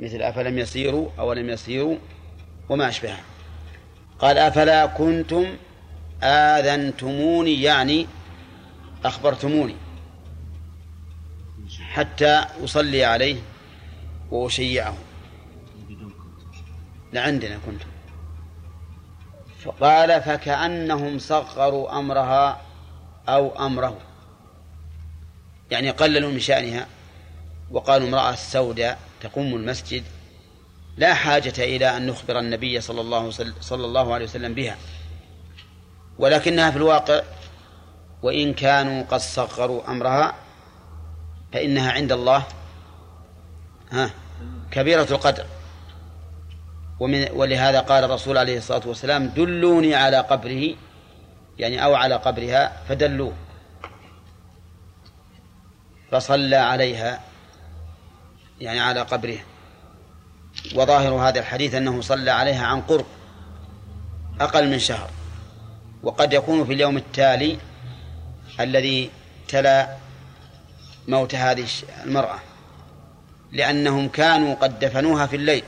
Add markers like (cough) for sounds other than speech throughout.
مثل أفلم يسيروا أو لم يسيروا وما أشبهها قال أفلا كنتم آذنتموني يعني أخبرتموني حتى أصلي عليه وأشيعه. لعندنا كنتم. فقال فكأنهم صغروا أمرها أو أمره. يعني قللوا من شأنها وقالوا امرأة سوداء تقوم المسجد لا حاجة إلى أن نخبر النبي صلى الله صلى الله عليه وسلم بها. ولكنها في الواقع وإن كانوا قد صغروا أمرها فإنها عند الله ها كبيرة القدر. ومن ولهذا قال الرسول عليه الصلاة والسلام دلوني على قبره. يعني أو على قبرها فدلوه. فصلى عليها. يعني على قبره. وظاهر هذا الحديث أنه صلى عليها عن قرب أقل من شهر. وقد يكون في اليوم التالي الذي تلا موت هذه المرأة. لأنهم كانوا قد دفنوها في الليل.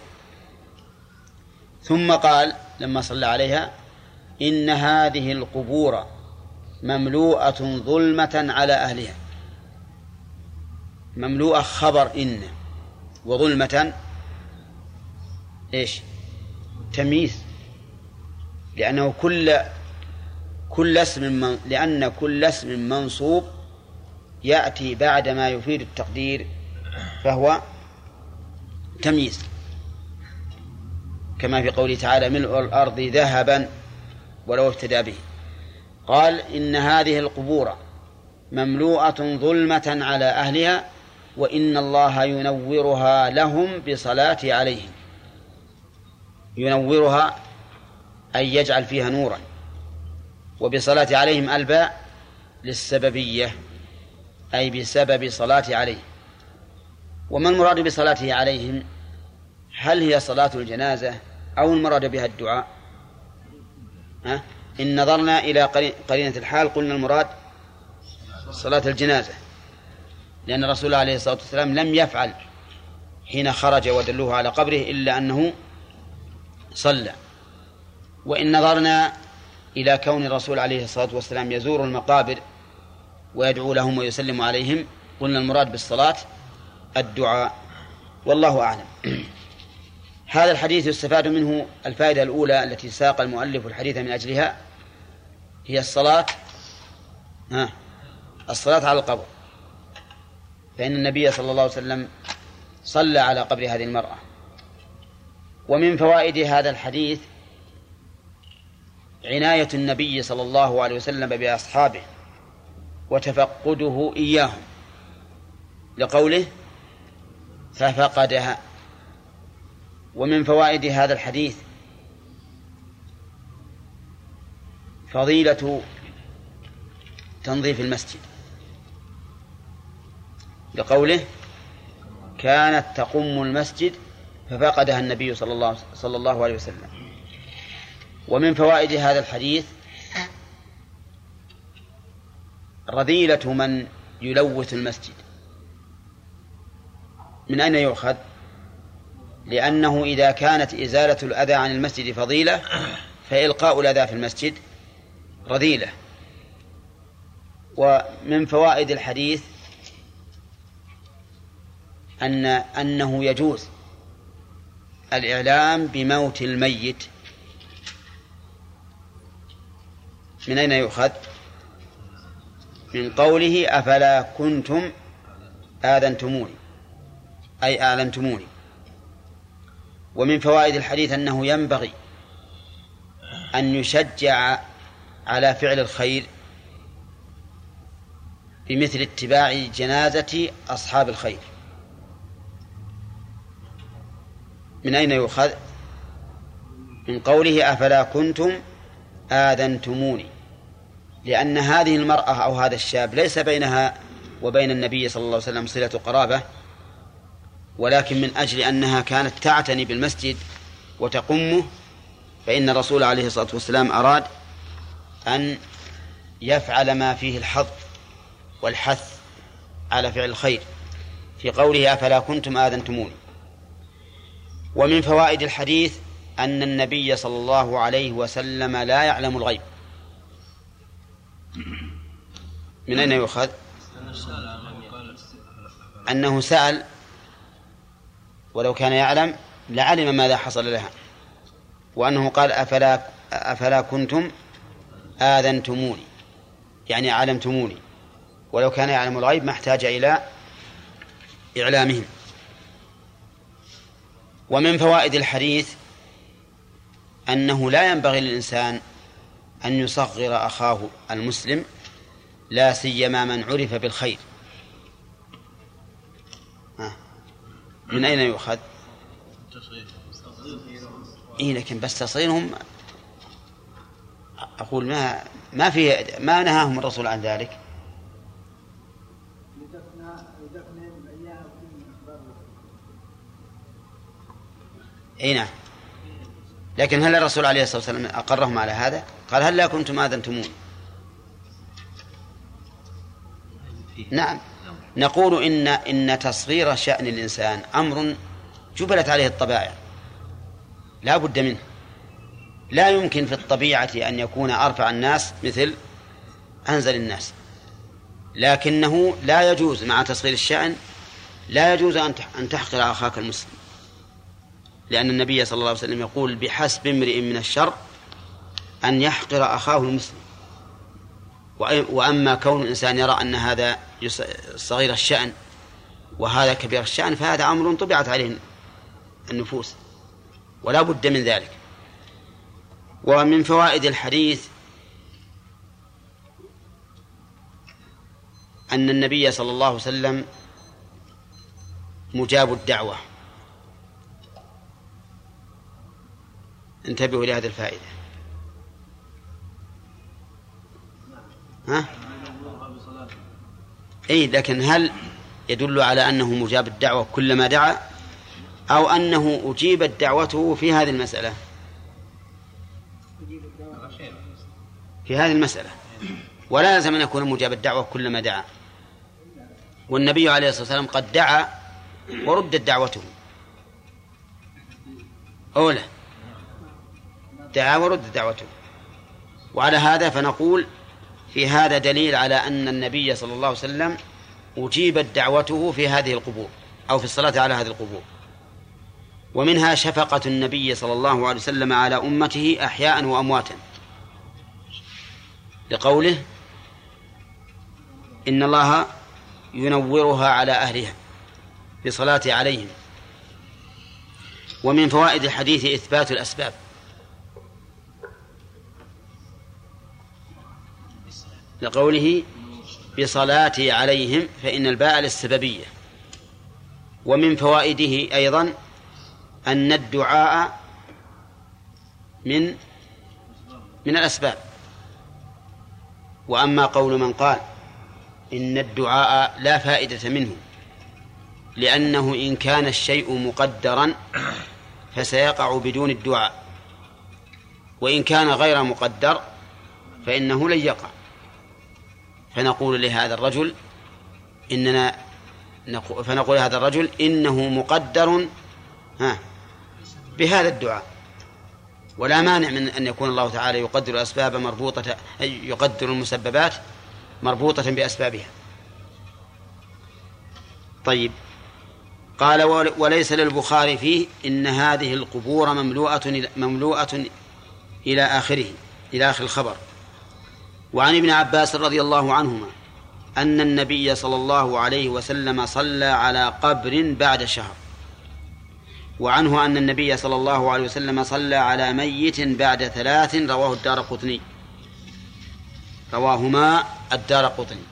ثم قال لما صلى عليها إن هذه القبور مملوءة ظلمة على أهلها. مملوءة خبر إن. وظلمة إيش؟ تمييز. لأنه كل كل اسم من لأن كل اسم منصوب يأتي بعد ما يفيد التقدير فهو تمييز. كما في قوله تعالى ملء الأرض ذهبا ولو افتدى به قال إن هذه القبور مملوءة ظلمة على أهلها وإن الله ينورها لهم بصلاة عليهم. ينورها أي يجعل فيها نورا. وبصلاة عليهم الباء للسببية أي بسبب صلاة عليه وما المراد بصلاته عليهم؟ هل هي صلاة الجنازة أو المراد بها الدعاء؟ ها؟ إن نظرنا إلى قرينة الحال قلنا المراد صلاة الجنازة. لأن الرسول عليه الصلاة والسلام لم يفعل حين خرج ودلوه على قبره إلا أنه صلى. وإن نظرنا إلى كون الرسول عليه الصلاة والسلام يزور المقابر ويدعو لهم ويسلم عليهم قلنا المراد بالصلاة الدعاء. والله أعلم. (clears throat) هذا الحديث يستفاد منه الفائدة الأولى التي ساق المؤلف الحديث من أجلها هي الصلاة ها الصلاة على القبر. فإن النبي صلى الله عليه وسلم صلى على قبر هذه المرأة. ومن فوائد هذا الحديث عناية النبي صلى الله عليه وسلم بأصحابه وتفقده إياهم لقوله ففقدها. ومن فوائد هذا الحديث فضيلة تنظيف المسجد. لقوله كانت تقم المسجد ففقدها النبي صلى الله صلى الله عليه وسلم. ومن فوائد هذا الحديث رذيلة من يلوث المسجد. من أين يؤخذ؟ لأنه إذا كانت إزالة الأذى عن المسجد فضيلة فإلقاء الأذى في المسجد رذيلة. ومن فوائد الحديث أن أنه يجوز الإعلام بموت الميت. من أين يؤخذ؟ من قوله أفلا كنتم آذنتموني أي أعلنتموني ومن فوائد الحديث أنه ينبغي أن يشجع على فعل الخير بمثل اتباع جنازة أصحاب الخير. من أين يؤخذ؟ من قوله أفلا كنتم آذنتموني. لأن هذه المرأة أو هذا الشاب ليس بينها وبين النبي صلى الله عليه وسلم صلة قرابة ولكن من أجل أنها كانت تعتني بالمسجد وتقمه فإن الرسول عليه الصلاة والسلام أراد أن يفعل ما فيه الحظ والحث على فعل الخير. في قوله أفلا كنتم آذنتموني. ومن فوائد الحديث أن النبي صلى الله عليه وسلم لا يعلم الغيب. من أين يؤخذ؟ أنه سأل ولو كان يعلم لعلم ماذا حصل لها وأنه قال أفلا أفلا كنتم آذنتموني يعني علمتموني ولو كان يعلم الغيب ما احتاج إلى إعلامهم. ومن فوائد الحديث أنه لا ينبغي للإنسان أن يصغر أخاه المسلم لا سيما من عرف بالخير. من أين يؤخذ؟ إيه لكن بس تصغيرهم أقول ما ما في ما نهاهم الرسول عن ذلك. إي نعم. لكن هل الرسول عليه الصلاة والسلام أقرهم على هذا؟ قال هل لا كنتم اذنتمون؟ نعم. نقول إن إن تصغير شأن الإنسان أمر جبلت عليه الطبائع. لا بد منه. لا يمكن في الطبيعة أن يكون أرفع الناس مثل أنزل الناس. لكنه لا يجوز مع تصغير الشأن لا يجوز أن تحقر أخاك المسلم. لأن النبي صلى الله عليه وسلم يقول بحسب امرئ من الشر أن يحقر أخاه المسلم. وأما كون الإنسان يرى أن هذا صغير الشأن وهذا كبير الشأن فهذا أمر طبعت عليه النفوس ولا بد من ذلك. ومن فوائد الحديث أن النبي صلى الله عليه وسلم مجاب الدعوة. انتبهوا لهذه الفائدة. ها؟ أي لكن هل يدل على أنه مجاب الدعوة كلما دعا؟ أو أنه أجيبت دعوته في هذه المسألة؟ في هذه المسألة. ولا يلزم أن يكون مجاب الدعوة كلما دعا. والنبي عليه الصلاة والسلام قد دعا وردت دعوته. أولى دعا ورد دعوته. وعلى هذا فنقول في هذا دليل على أن النبي صلى الله عليه وسلم أجيبت دعوته في هذه القبور أو في الصلاة على هذه القبور. ومنها شفقة النبي صلى الله عليه وسلم على أمته أحياء وأمواتا. لقوله إن الله ينورها على أهلها بصلاة عليهم. ومن فوائد الحديث إثبات الأسباب. لقوله بصلاتي عليهم فإن الباء للسببية. ومن فوائده أيضا أن الدعاء من من الأسباب. وأما قول من قال إن الدعاء لا فائدة منه لأنه إن كان الشيء مقدرا فسيقع بدون الدعاء. وإن كان غير مقدر فإنه لن يقع. فنقول لهذا الرجل إننا فنقول لهذا الرجل إنه مقدر ها بهذا الدعاء. ولا مانع من أن يكون الله تعالى يقدر الأسباب مربوطة يقدر المسببات مربوطة بأسبابها. طيب. قال وليس للبخاري فيه إن هذه القبور مملوءة مملوءة إلى آخره إلى آخر الخبر. وعن ابن عباس رضي الله عنهما أن النبي صلى الله عليه وسلم صلى على قبر بعد شهر. وعنه أن النبي صلى الله عليه وسلم صلى على ميت بعد ثلاث رواه الدار قطني. رواهما الدار قطني.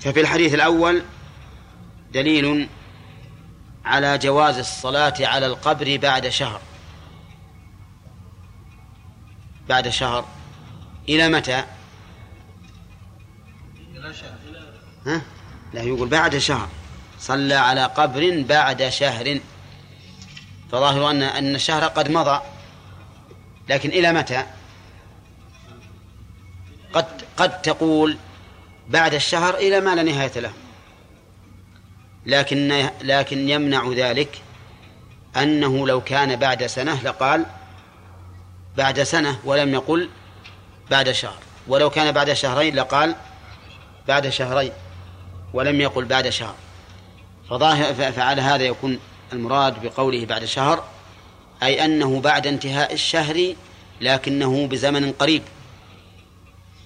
ففي الحديث الأول دليل على جواز الصلاة على القبر بعد شهر. بعد شهر. إلى متى؟ ها؟ لا يقول بعد شهر صلى على قبر بعد شهر فظاهر أن أن الشهر قد مضى لكن إلى متى؟ قد قد تقول بعد الشهر إلى ما لا نهاية له لكن لكن يمنع ذلك أنه لو كان بعد سنة لقال بعد سنة ولم يقل بعد شهر. ولو كان بعد شهرين لقال بعد شهرين ولم يقل بعد شهر. فظاهر فعلى هذا يكون المراد بقوله بعد شهر أي أنه بعد انتهاء الشهر لكنه بزمن قريب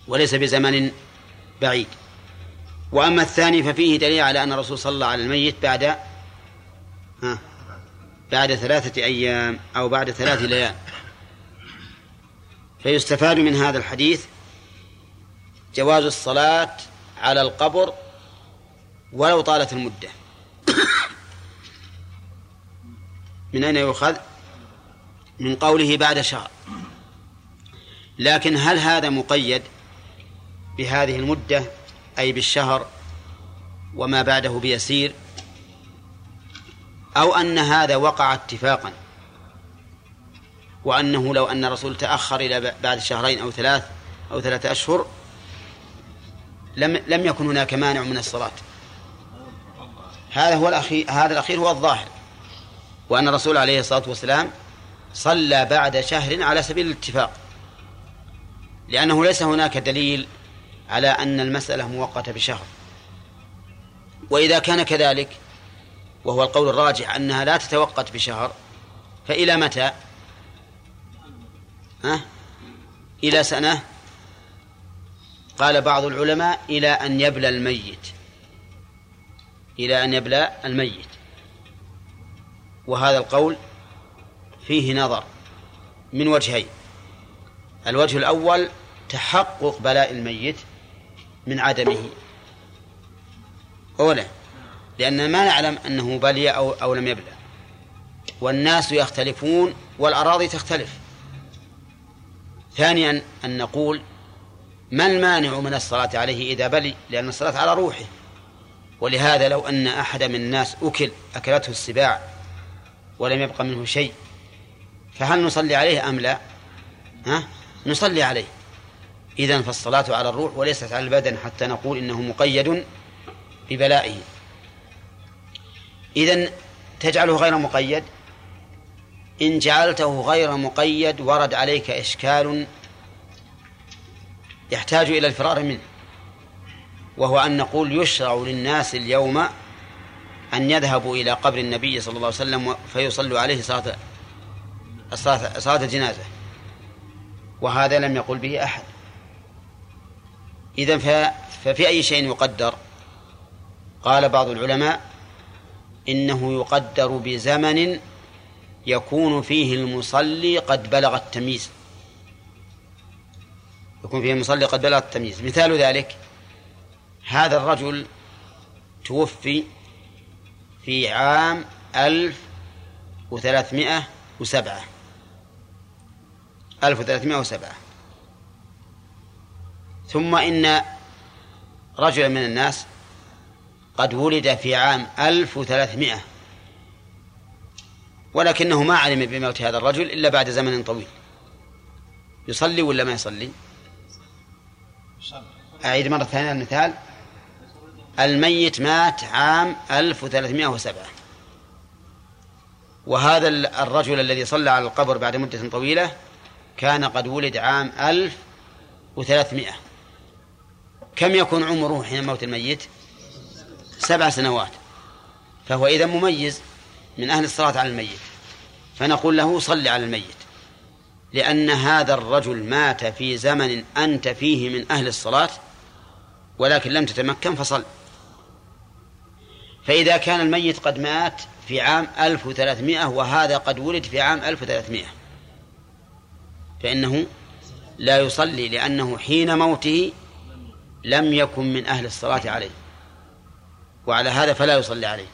وليس بزمن بعيد. وأما الثاني ففيه دليل على أن الرسول صلى الله على الميت بعد ها بعد ثلاثة أيام أو بعد ثلاث ليال. فيستفاد من هذا الحديث جواز الصلاة على القبر ولو طالت المدة. (coughs) من أين يؤخذ؟ من قوله بعد شهر. لكن هل هذا مقيد بهذه المدة؟ أي بالشهر وما بعده بيسير؟ أو أن هذا وقع اتفاقا؟ وأنه لو أن الرسول تأخر إلى بعد شهرين أو ثلاث أو ثلاثة أشهر لم لم يكن هناك مانع من الصلاة. هذا هو الأخير هذا الأخير هو الظاهر. وأن الرسول عليه الصلاة والسلام صلى بعد شهر على سبيل الاتفاق. لأنه ليس هناك دليل على أن المسألة مؤقتة بشهر. وإذا كان كذلك وهو القول الراجح أنها لا تتوقت بشهر فإلى متى؟ ها؟ إلى سنة؟ قال بعض العلماء إلى أن يبلى الميت. إلى أن يبلى الميت. وهذا القول فيه نظر من وجهين. الوجه الأول تحقق بلاء الميت من عدمه. أولا لأن ما نعلم أنه بلي أو, أو لم يبلى. والناس يختلفون والأراضي تختلف. ثانيا أن نقول ما المانع من الصلاة عليه إذا بلي؟ لأن الصلاة على روحه. ولهذا لو أن أحد من الناس أكل أكلته السباع ولم يبق منه شيء فهل نصلي عليه أم لا؟ ها؟ نصلي عليه. إذن فالصلاة على الروح وليست على البدن حتى نقول إنه مقيد ببلائه. إذن تجعله غير مقيد؟ إن جعلته غير مقيد ورد عليك إشكال يحتاج إلى الفرار منه وهو أن نقول يشرع للناس اليوم أن يذهبوا إلى قبر النبي صلى الله عليه وسلم فيصلوا عليه صلاة صلاة, الجنازة وهذا لم يقل به أحد. إذا ففي أي شيء يقدر؟ قال بعض العلماء إنه يقدر بزمن يكون فيه المصلي قد بلغ التمييز. يكون فيه المصلي قد بلغ التمييز. مثال ذلك هذا الرجل توفي في عام ألف وثلاثمائة وسبعة. ألف وثلاثمائة وسبعة. ثم إن رجلا من الناس قد ولد في عام ألف وثلاثمائة. ولكنه ما علم بموت هذا الرجل إلا بعد زمن طويل. يصلي ولا ما يصلي؟ أعيد مرة ثانية المثال. الميت مات عام 1307 وهذا الرجل الذي صلى على القبر بعد مدة طويلة كان قد ولد عام 1300 كم يكون عمره حين موت الميت؟ سبع سنوات. فهو إذا مميز. من أهل الصلاة على الميت. فنقول له صل على الميت. لأن هذا الرجل مات في زمن أنت فيه من أهل الصلاة ولكن لم تتمكن فصل. فإذا كان الميت قد مات في عام 1300 وهذا قد ولد في عام 1300 فإنه لا يصلي لأنه حين موته لم يكن من أهل الصلاة عليه. وعلى هذا فلا يصلي عليه.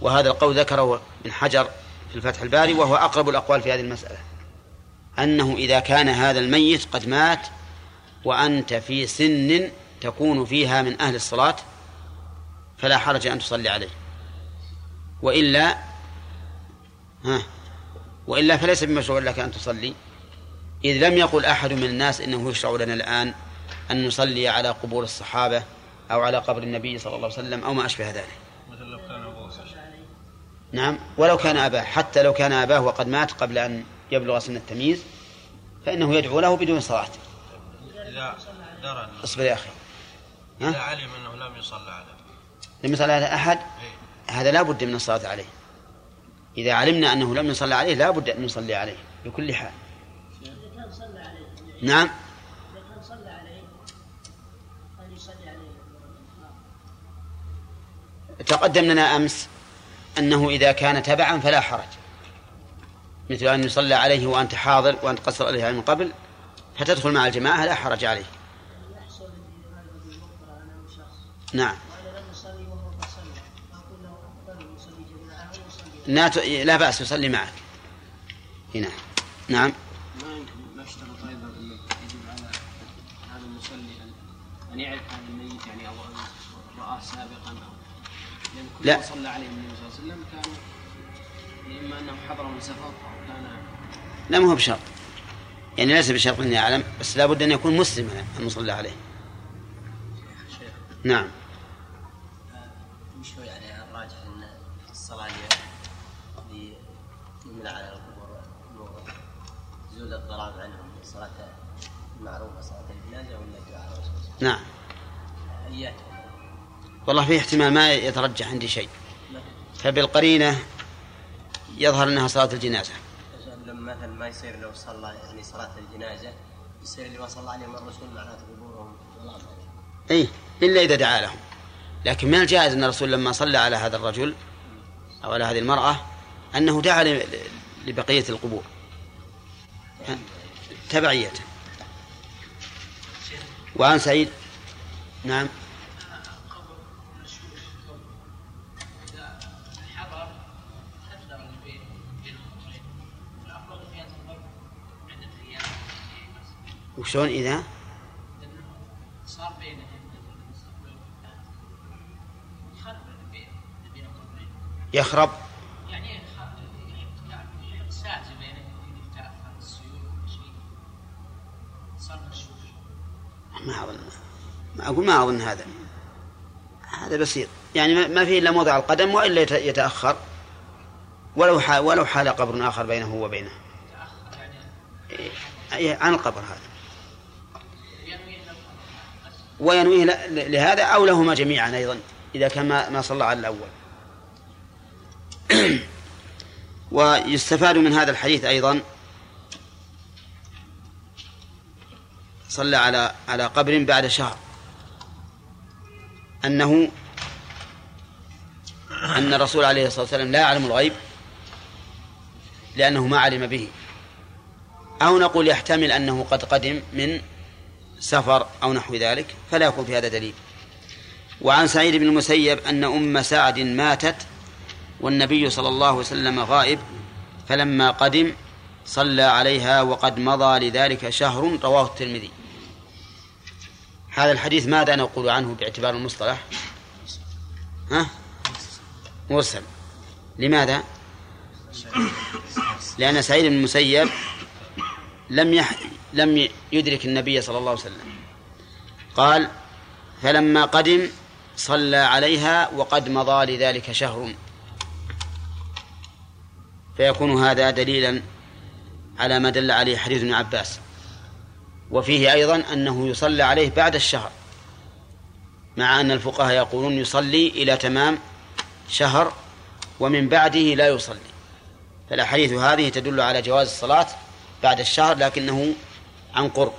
وهذا القول ذكره ابن حجر في الفتح الباري وهو أقرب الأقوال في هذه المسألة أنه إذا كان هذا الميت قد مات وأنت في سن تكون فيها من أهل الصلاة فلا حرج أن تصلي عليه. وإلا ها وإلا فليس بمشروع لك أن تصلي. إذ لم يقل أحد من الناس إنه يشرع لنا الآن أن نصلي على قبور الصحابة أو على قبر النبي صلى الله عليه وسلم أو ما أشبه ذلك. نعم. ولو كان أباه حتى لو كان أباه وقد مات قبل أن يبلغ سن التمييز فإنه يدعو له بدون صلاة. إذا اصبر يا أخي. ها؟ إذا علم أنه لم يصلى عليه. لم يصلى على أحد إيه؟ هذا لا بد من الصلاة عليه. إذا علمنا أنه لم يصلى عليه لا بد أن نصلي عليه بكل حال. نعم. تقدم لنا أمس. أنه إذا كان تبعا فلا حرج. مثل أن يصلى عليه وأنت حاضر وأنت قصر عليه من قبل فتدخل مع الجماعة لا حرج عليه. نعم. لا بأس يصلي معك. هنا. نعم. ما أيضا يجب على هذا المصلي ان يعرف هذا الميت يعني رآه سابقا كل لا. صلى عليه النبي اما أنه حضر من سفر كان لا. ما هو بشرط. يعني ليس بشرط إني أعلم بس لابد أن يكون مسلما المصلى عليه. نعم. شوي يعني الراجح إن الصلاة ليمنع على القبور؟ زول الظلام عنهم الصلاه المعروفه صلاة الجنازة ولا الدعاء نعم. اياتهم والله في احتمال ما يترجح عندي شيء. فبالقرينة يظهر أنها صلاة الجنازة. لما مثلا ما يصير لو صلى يعني صلاة الجنازة يصير اللي ما صلى عليهم الرسول معناته قبورهم. اي إلا إذا دعا لهم. لكن من الجائز أن الرسول لما صلى على هذا الرجل أو على هذه المرأة أنه دعا لبقية القبور. تبعية. وعن سعيد؟ نعم. وشلون إذا؟ يخرب. يعني ما أظن. ما أقول ما أظن هذا. هذا بسيط. يعني ما فيه إلا موضع القدم وإلا يتأخر. ولو حال ولو حال قبر آخر بينه وبينه. إيه، عن القبر هذا. وينويه لهذا أو لهما جميعا أيضا إذا كان ما صلى على الأول. (clears throat) ويستفاد من هذا الحديث أيضا. صلى على على قبر بعد شهر. أنه أن الرسول عليه الصلاة والسلام لا يعلم الغيب لأنه ما علم به. أو نقول يحتمل أنه قد قدم من سفر أو نحو ذلك فلا يكون في هذا دليل. وعن سعيد بن المسيب أن أم سعد ماتت والنبي صلى الله عليه وسلم غائب فلما قدم صلى عليها وقد مضى لذلك شهر رواه الترمذي. هذا الحديث ماذا نقول عنه باعتبار المصطلح؟ ها؟ مرسل. لماذا؟ لأن سعيد بن المسيب لم يح... لم يدرك النبي صلى الله عليه وسلم. قال فلما قدم صلى عليها وقد مضى لذلك شهر فيكون هذا دليلا على ما دل عليه حديث ابن عباس. وفيه أيضا أنه يصلى عليه بعد الشهر مع أن الفقهاء يقولون يصلي إلى تمام شهر ومن بعده لا يصلي. فالأحاديث هذه تدل على جواز الصلاة بعد الشهر لكنه عن قرب.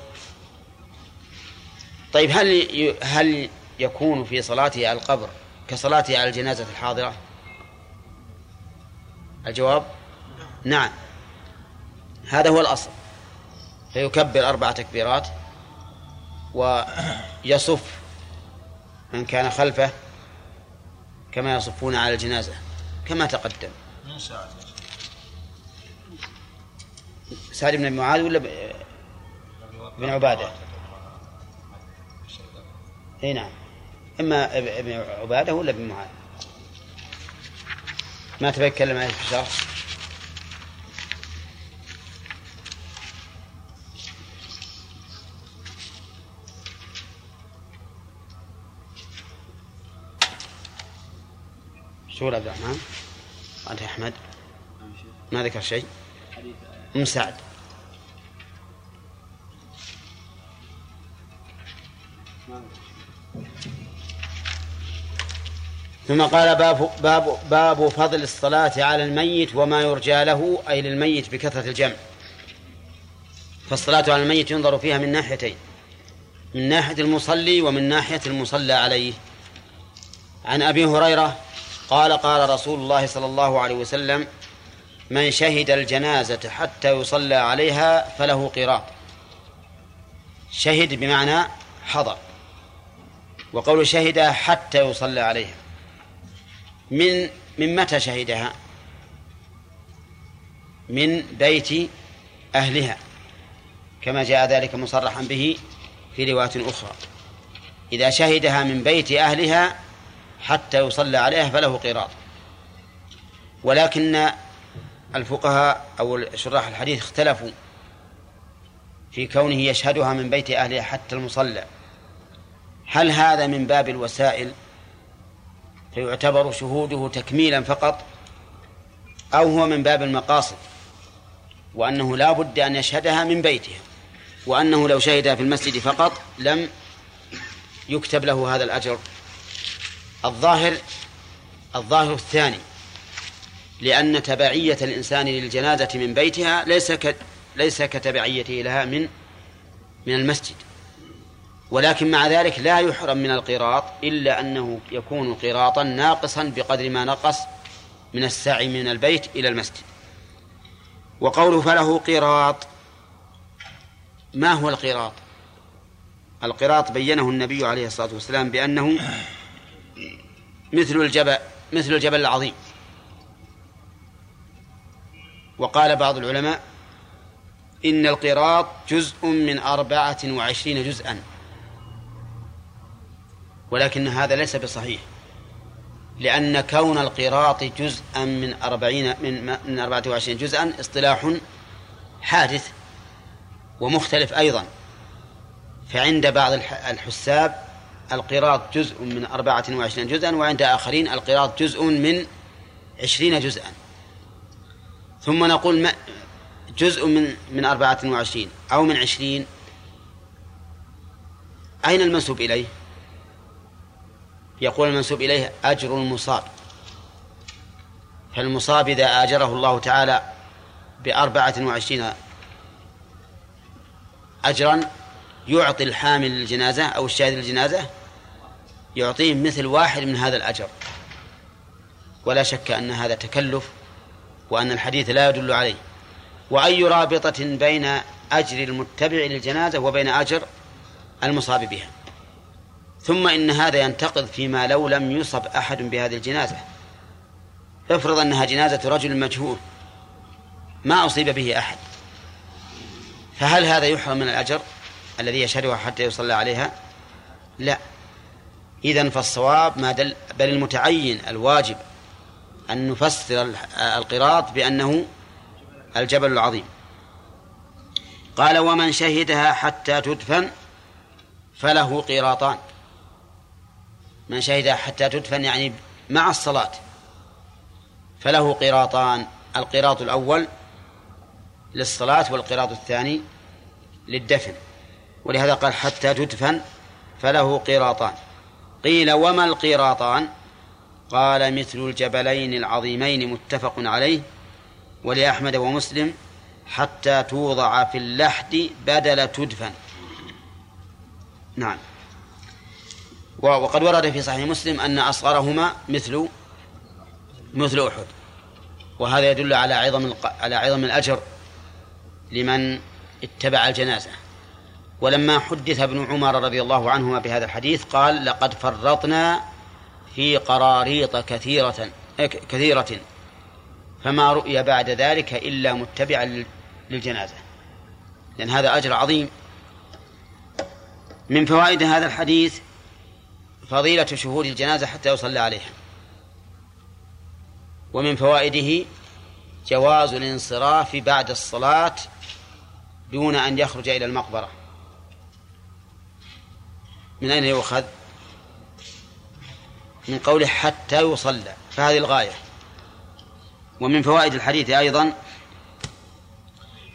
طيب هل هل يكون في صلاته على القبر كصلاته على الجنازة الحاضرة؟ الجواب؟ نعم. هذا هو الأصل. فيكبر أربع تكبيرات ويصف من كان خلفه كما يصفون على الجنازة كما تقدم. من سعد سعد بن معاذ ولا بن عبادة. إي نعم. إما ابن عبادة ولا ابن معاذ؟ ما تبي تتكلم عليه في الشرح شو عبد الرحمن. أنت أحمد. ما ذكر شيء؟ أم سعد. ثم قال باب باب باب فضل الصلاة على الميت وما يرجى له أي للميت بكثرة الجمع. فالصلاة على الميت ينظر فيها من ناحيتين من ناحية المصلي ومن ناحية المصلى عليه. عن أبي هريرة قال قال رسول الله صلى الله عليه وسلم من شهد الجنازة حتى يصلى عليها فله قراط. شهد بمعنى حضر. وقول شهد حتى يصلى عليها. من من متى شهدها؟ من بيت أهلها كما جاء ذلك مصرحا به في رواية أخرى. إذا شهدها من بيت أهلها حتى يصلى عليها فله قراط. ولكن الفقهاء أو شراح الحديث اختلفوا في كونه يشهدها من بيت أهلها حتى المصلى. هل هذا من باب الوسائل؟ فيعتبر شهوده تكميلا فقط أو هو من باب المقاصد وأنه لا بد أن يشهدها من بيتها وأنه لو شهدها في المسجد فقط لم يكتب له هذا الأجر. الظاهر الظاهر الثاني لأن تبعية الإنسان للجنازة من بيتها ليس ليس كتبعيته لها من من المسجد. ولكن مع ذلك لا يحرم من القراط إلا أنه يكون قراطا ناقصا بقدر ما نقص من السعي من البيت إلى المسجد. وقوله فله قراط ما هو القراط؟ القراط بينه النبي عليه الصلاة والسلام بأنه مثل الجبل مثل الجبل العظيم. وقال بعض العلماء إن القراط جزء من أربعة وعشرين جزءا. ولكن هذا ليس بصحيح. لأن كون القراط جزءا من أربعين من من أربعة وعشرين جزءا اصطلاح حادث ومختلف أيضا. فعند بعض الحساب القراط جزء من أربعة وعشرين جزءا وعند آخرين القراط جزء من عشرين جزءا. ثم نقول ما جزء من من أربعة وعشرين أو من عشرين. أين المنسوب إليه؟ يقول المنسوب إليه أجر المصاب. فالمصاب إذا آجره الله تعالى بأربعة وعشرين أجرا يعطي الحامل للجنازة أو الشاهد للجنازة يعطيه مثل واحد من هذا الأجر. ولا شك أن هذا تكلف وأن الحديث لا يدل عليه. وأي رابطة بين أجر المتبع للجنازة وبين أجر المصاب بها؟ ثم إن هذا ينتقض فيما لو لم يصب أحد بهذه الجنازة. افرض أنها جنازة رجل مجهول ما أصيب به أحد. فهل هذا يحرم من الأجر الذي يشهدها حتى يصلى عليها؟ لا. إذن فالصواب ما دل بل المتعين الواجب أن نفسر القراط بأنه الجبل العظيم. قال ومن شهدها حتى تدفن فله قراطان من شهدها حتى تدفن يعني مع الصلاة. فله قراطان القراط الأول للصلاة والقراط الثاني للدفن. ولهذا قال حتى تدفن فله قراطان. قيل وما القراطان؟ قال مثل الجبلين العظيمين متفق عليه ولأحمد ومسلم حتى توضع في اللحد بدل تدفن. نعم. وقد ورد في صحيح مسلم أن أصغرهما مثل مثل أحد. وهذا يدل على عظم على عظم الأجر لمن اتبع الجنازة. ولما حدث ابن عمر رضي الله عنهما بهذا الحديث قال لقد فرطنا في قراريط كثيرة كثيرة فما رؤي بعد ذلك إلا متبعا للجنازة. لأن هذا أجر عظيم. من فوائد هذا الحديث فضيلة شهود الجنازة حتى يصلى عليها. ومن فوائده جواز الانصراف بعد الصلاة دون أن يخرج إلى المقبرة. من أين يؤخذ؟ من قوله حتى يصلى فهذه الغاية. ومن فوائد الحديث أيضا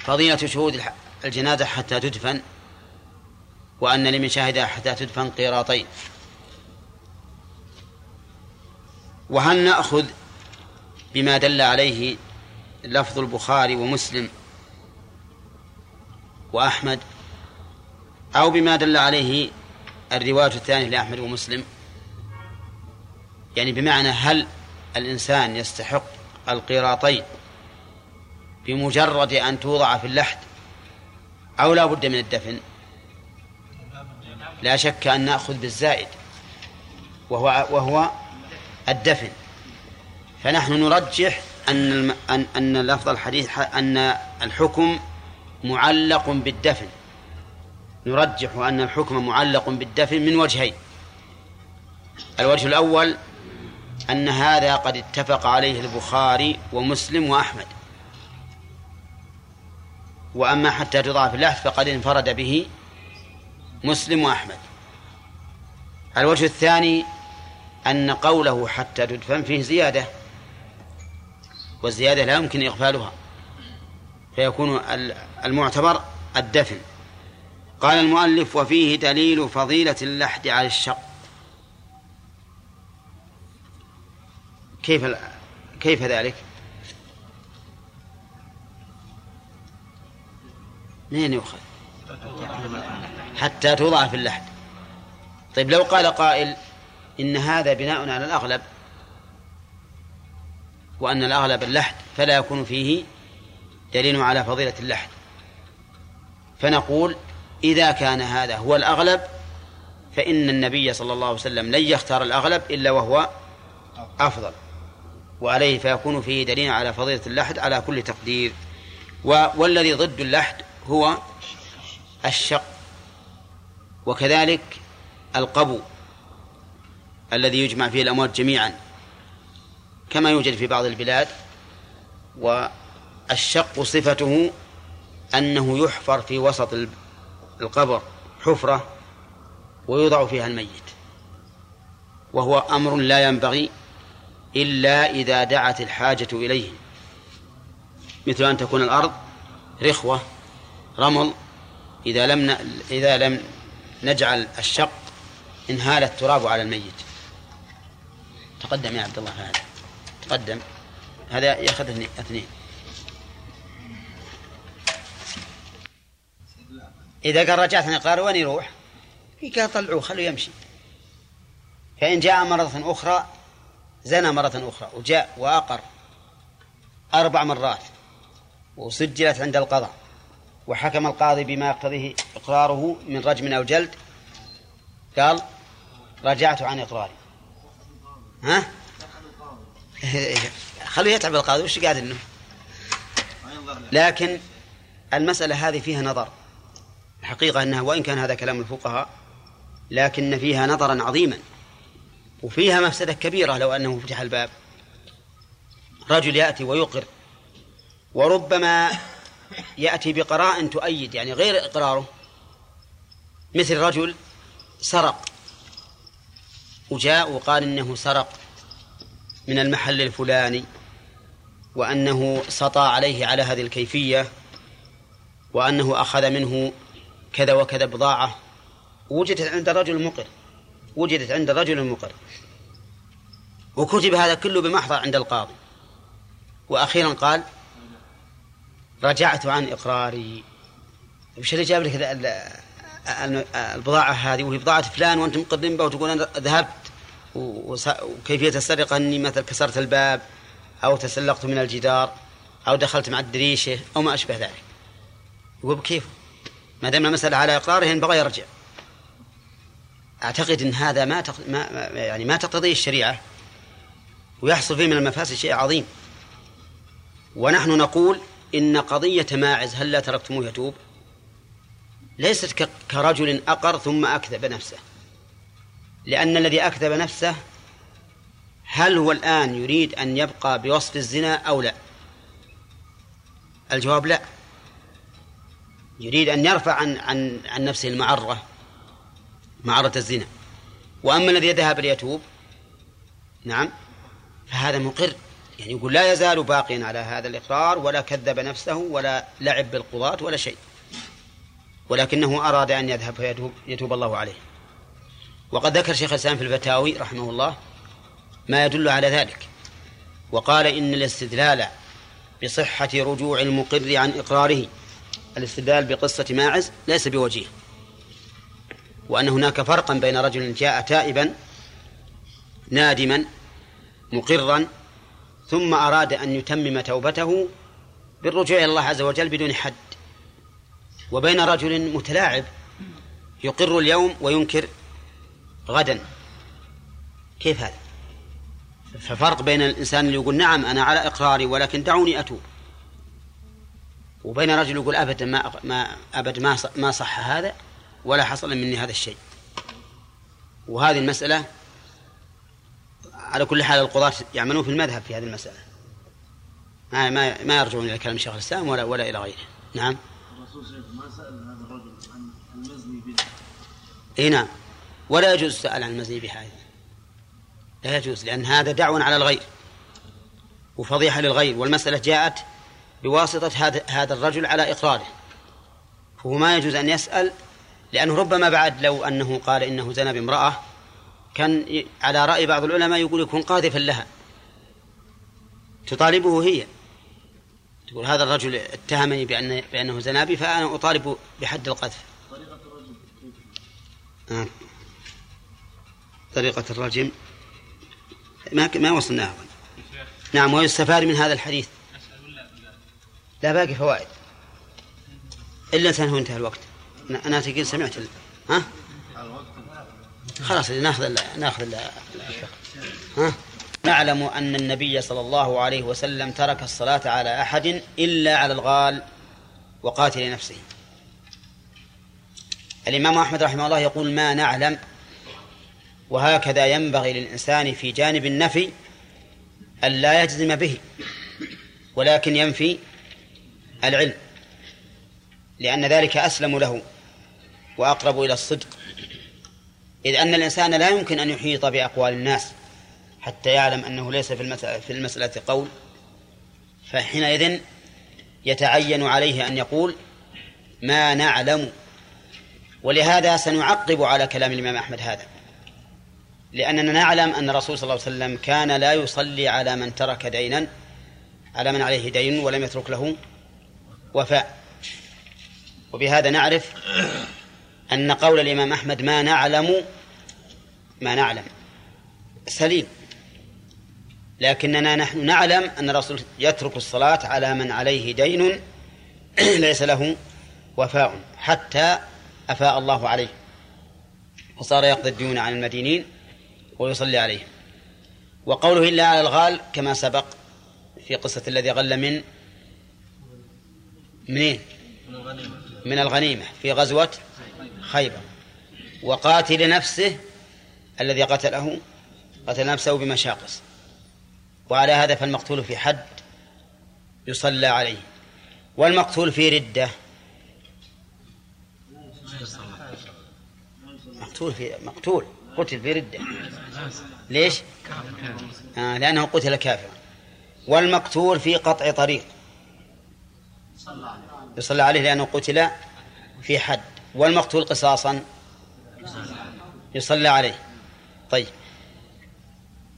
فضيلة شهود الجنازة حتى تدفن وأن لمن شهدها حتى تدفن قيراطين. وهل نأخذ بما دل عليه لفظ البخاري ومسلم وأحمد أو بما دل عليه الرواية الثانية لأحمد ومسلم؟ يعني بمعنى هل الإنسان يستحق القيراطين بمجرد أن توضع في اللحد أو لا بد من الدفن؟ لا شك أن نأخذ بالزائد. وهو وهو الدفن. فنحن نرجح أن. أن أن لفظ الحديث أن الحكم معلق بالدفن. نرجح أن الحكم معلق بالدفن من وجهين. الوجه الأول أن هذا قد اتفق عليه البخاري ومسلم وأحمد. وأما حتى تضاف اللحد فقد انفرد به مسلم وأحمد. الوجه الثاني أن قوله حتى تدفن فيه زيادة والزيادة لا يمكن إغفالها فيكون ال- المعتبر الدفن قال المؤلف وفيه دليل فضيلة اللحد على الشق كيف كيف ذلك؟ منين يؤخذ؟ حتى توضع في اللحد طيب لو قال قائل إن هذا بناء على الأغلب وأن الأغلب اللحد فلا يكون فيه دليل على فضيلة اللحد. فنقول إذا كان هذا هو الأغلب فإن النبي صلى الله عليه وسلم لن يختار الأغلب إلا وهو أفضل. وعليه فيكون فيه دليل على فضيلة اللحد على كل تقدير. والذي ضد اللحد هو الشق. وكذلك القبو. الذي يجمع فيه الأموات جميعا كما يوجد في بعض البلاد والشق صفته أنه يحفر في وسط ال- القبر حفرة ويوضع فيها الميت وهو أمر لا ينبغي إلا إذا دعت الحاجة إليه مثل أن تكون الأرض رخوة رمل إذا لم. إذا لم نجعل الشق انهال التراب على الميت تقدم يا عبد الله هذا. تقدم. هذا ياخذ اثنين- إذا قال رجعت إقرار وين يروح؟ قال طلعوه خلوه يمشي. فإن جاء مرة أخرى زنى مرة أخرى وجاء وأقر أربع مرات وسجلت عند القضاء وحكم القاضي بما يقتضيه إقراره من رجم أو جلد. قال رجعت عن إقراري. ها؟ خلوه يتعب القاضي وش قاعد إنه؟ لكن المسألة هذه فيها نظر. الحقيقة أنها وإن كان هذا كلام الفقهاء لكن فيها نظرا عظيما وفيها مفسدة كبيرة لو أنه فتح الباب. رجل يأتي ويقر وربما يأتي بقراء تؤيد يعني غير إقراره. مثل رجل سرق. وجاء وقال إنه سرق من المحل الفلاني وأنه سطى عليه على هذه الكيفية وأنه أخذ منه كذا وكذا بضاعة وجدت عند الرجل المقر وجدت عند الرجل المقر وكتب هذا كله بمحضر عند القاضي. وأخيرا قال رجعت عن إقراري. وش اللي جاب لك ال- ال- البضاعة هذه؟ وهي بضاعة فلان وأنت مقدم بها وتقول أنا ذهبت وكيفية السرقة؟ أني مثلا كسرت الباب أو تسلقت من الجدار أو دخلت مع الدريشة أو ما أشبه ذلك. يقول كيف؟ ما دام المسألة على إقراره ينبغي يرجع. أعتقد أن هذا ما, تق... ما يعني ما تقتضيه الشريعة ويحصل فيه من المفاسد شيء عظيم. ونحن نقول إن قضية ماعز هل لا تركتموه يتوب؟ ليست. كرجل أقر ثم أكذب نفسه. لأن الذي أكذب نفسه هل هو الآن يريد أن يبقى بوصف الزنا أو لا؟ الجواب لا. يريد أن يرفع عن عن عن نفسه المعرة معرة الزنا. وأما الذي يذهب ليتوب نعم فهذا مقر. يعني يقول لا يزال باقيا على هذا الإقرار ولا كذب نفسه ولا لعب بالقضاة ولا شيء. ولكنه أراد أن يذهب فيتوب يتوب الله عليه. وقد ذكر شيخ الإسلام في الفتاوي رحمه الله ما يدل على ذلك وقال إن الاستدلال بصحة رجوع المقر عن إقراره الاستدلال بقصة ماعز ليس بوجيه وأن هناك فرقا بين رجل جاء تائبا نادما مقرا ثم أراد أن يتمم توبته بالرجوع إلى الله عز وجل بدون حد وبين رجل متلاعب يقر اليوم وينكر غدا. كيف هذا؟ ففرق بين الإنسان اللي يقول نعم أنا على إقراري ولكن دعوني أتوب. وبين رجل يقول أبدا ما ما أبد ما ما صح هذا ولا حصل مني هذا الشيء. وهذه المسألة على كل حال القضاة يعملون في المذهب في هذه المسألة. ما ما ما يرجعون إلى كلام شيخ الإسلام ولا ولا إلى غيره. نعم. الرسول ما سأل هذا الرجل عن المزني به اي نعم. ولا يجوز السؤال عن المزني بهذا. لا يجوز لأن هذا دعوة على الغير وفضيحة للغير والمسألة جاءت بواسطة هذا هذا الرجل على إقراره. فهو ما يجوز أن يسأل لأنه ربما بعد لو أنه قال إنه زنى بامرأة كان على رأي بعض العلماء يقول يكون قاذفا لها. تطالبه هي. تقول هذا الرجل اتهمني بأن بأنه زنا بي فأنا أطالب بحد القذف. طريقة الرجم آه. طريقة الرجم. ما ما وصلناها نعم ويستفاد من هذا الحديث. لا باقي فوائد. إلا سنه انتهى الوقت. أنا تقول سمعت ها؟ خلاص ناخذ ناخذ ها؟ نعلم أن النبي صلى الله عليه وسلم ترك الصلاة على أحد إلا على الغال وقاتل نفسه. الإمام أحمد رحمه الله يقول ما نعلم وهكذا ينبغي للإنسان في جانب النفي أن لا يجزم به ولكن ينفي العلم لأن ذلك أسلم له وأقرب إلى الصدق. إذ أن الإنسان لا يمكن أن يحيط بأقوال الناس حتى يعلم أنه ليس في المسألة, في المسألة قول. فحينئذ يتعين عليه أن يقول ما نعلم. ولهذا سنعقب على كلام الإمام أحمد هذا. لأننا نعلم أن الرسول صلى الله عليه وسلم كان لا يصلي على من ترك دينا على من عليه دين ولم يترك له وفاء. وبهذا نعرف أن قول الإمام أحمد ما نعلم ما نعلم. سليم. لكننا نحن نعلم أن الرسول يترك الصلاة على من عليه دين (clears throat) ليس له وفاء حتى أفاء الله عليه. وصار يقضي الديون عن المدينين. ويصلي عليهم وقوله إلا على الغال كما سبق في قصة الذي غل من منين؟ من الغنيمة في غزوة خيبر. وقاتل نفسه الذي قتله قتل نفسه بمشاقص. وعلى هذا فالمقتول في حد يصلى عليه. والمقتول في ردة. مقتول في مقتول. قتل في ردة. ليش؟ آه لأنه قتل كافرا والمقتول في قطع طريق. يصلى عليه لأنه قتل في حد. والمقتول قصاصا يصلى عليه. طيب.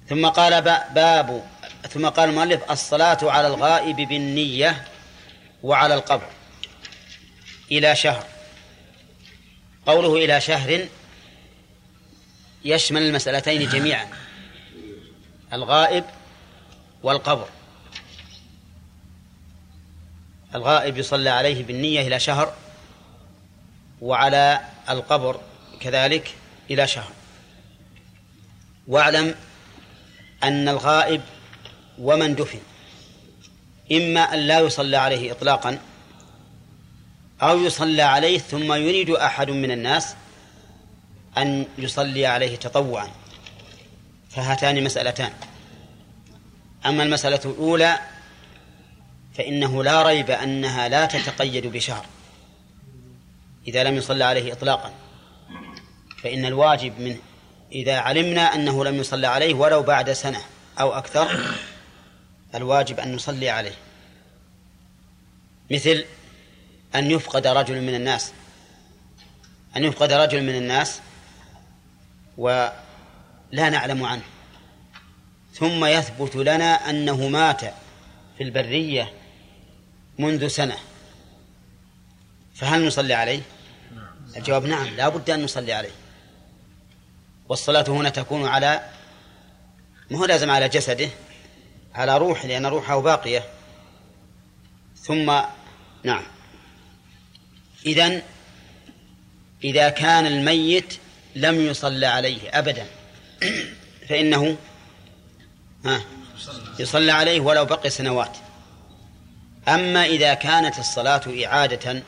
ثم قال باب. ثم قال المؤلف الصلاة على الغائب بالنية وعلى القبر. إلى شهر. قوله إلى شهر يشمل المسألتين جميعا الغائب والقبر. الغائب يصلى عليه بالنية إلى شهر وعلى القبر كذلك إلى شهر. واعلم أن الغائب ومن دفن إما أن لا يصلى عليه إطلاقا أو يصلى عليه ثم يريد أحد من الناس أن يصلي عليه تطوعا. فهاتان مسألتان. أما المسألة الأولى فإنه لا ريب أنها لا تتقيد بشهر. إذا لم يصلى عليه إطلاقا. فإن الواجب من إذا علمنا أنه لم يصلى عليه ولو بعد سنة أو أكثر الواجب أن نصلي عليه. مثل أن يفقد رجل من الناس. أن يفقد رجل من الناس ولا نعلم عنه. ثم يثبت لنا أنه مات في البرية منذ سنة. فهل نصلي عليه؟ الجواب نعم لا بد أن نصلي عليه. والصلاة هنا تكون على ما هو لازم على جسده؟ على روح لأن روحه باقية. ثم نعم. إذن إذا كان الميت لم يصلى عليه أبدا. فإنه ها يصلى عليه ولو بقي سنوات. أما إذا كانت الصلاة إعادة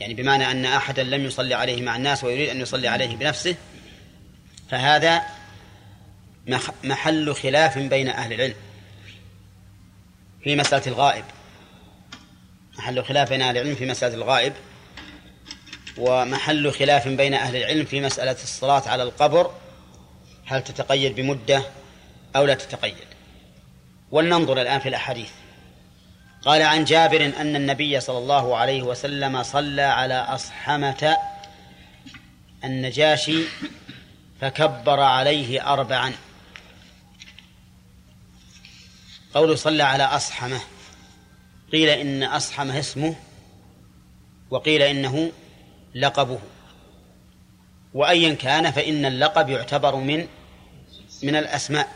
يعني بمعنى أن أحدا لم يصلي عليه مع الناس ويريد أن يصلي عليه بنفسه فهذا محل خلاف بين أهل العلم في مسألة الغائب. محل خلاف بين أهل العلم في مسألة الغائب. ومحل خلاف بين أهل العلم في مسألة الصلاة على القبر هل تتقيد بمدة أو لا تتقيد؟ ولننظر الآن في الأحاديث. قال عن جابر أن النبي صلى الله عليه وسلم صلى على أصحمة النجاشي فكبر عليه أربعا. قول صلى على أصحمة قيل إن أصحمة اسمه وقيل إنه لقبه. وأيا كان فإن اللقب يعتبر من من الأسماء.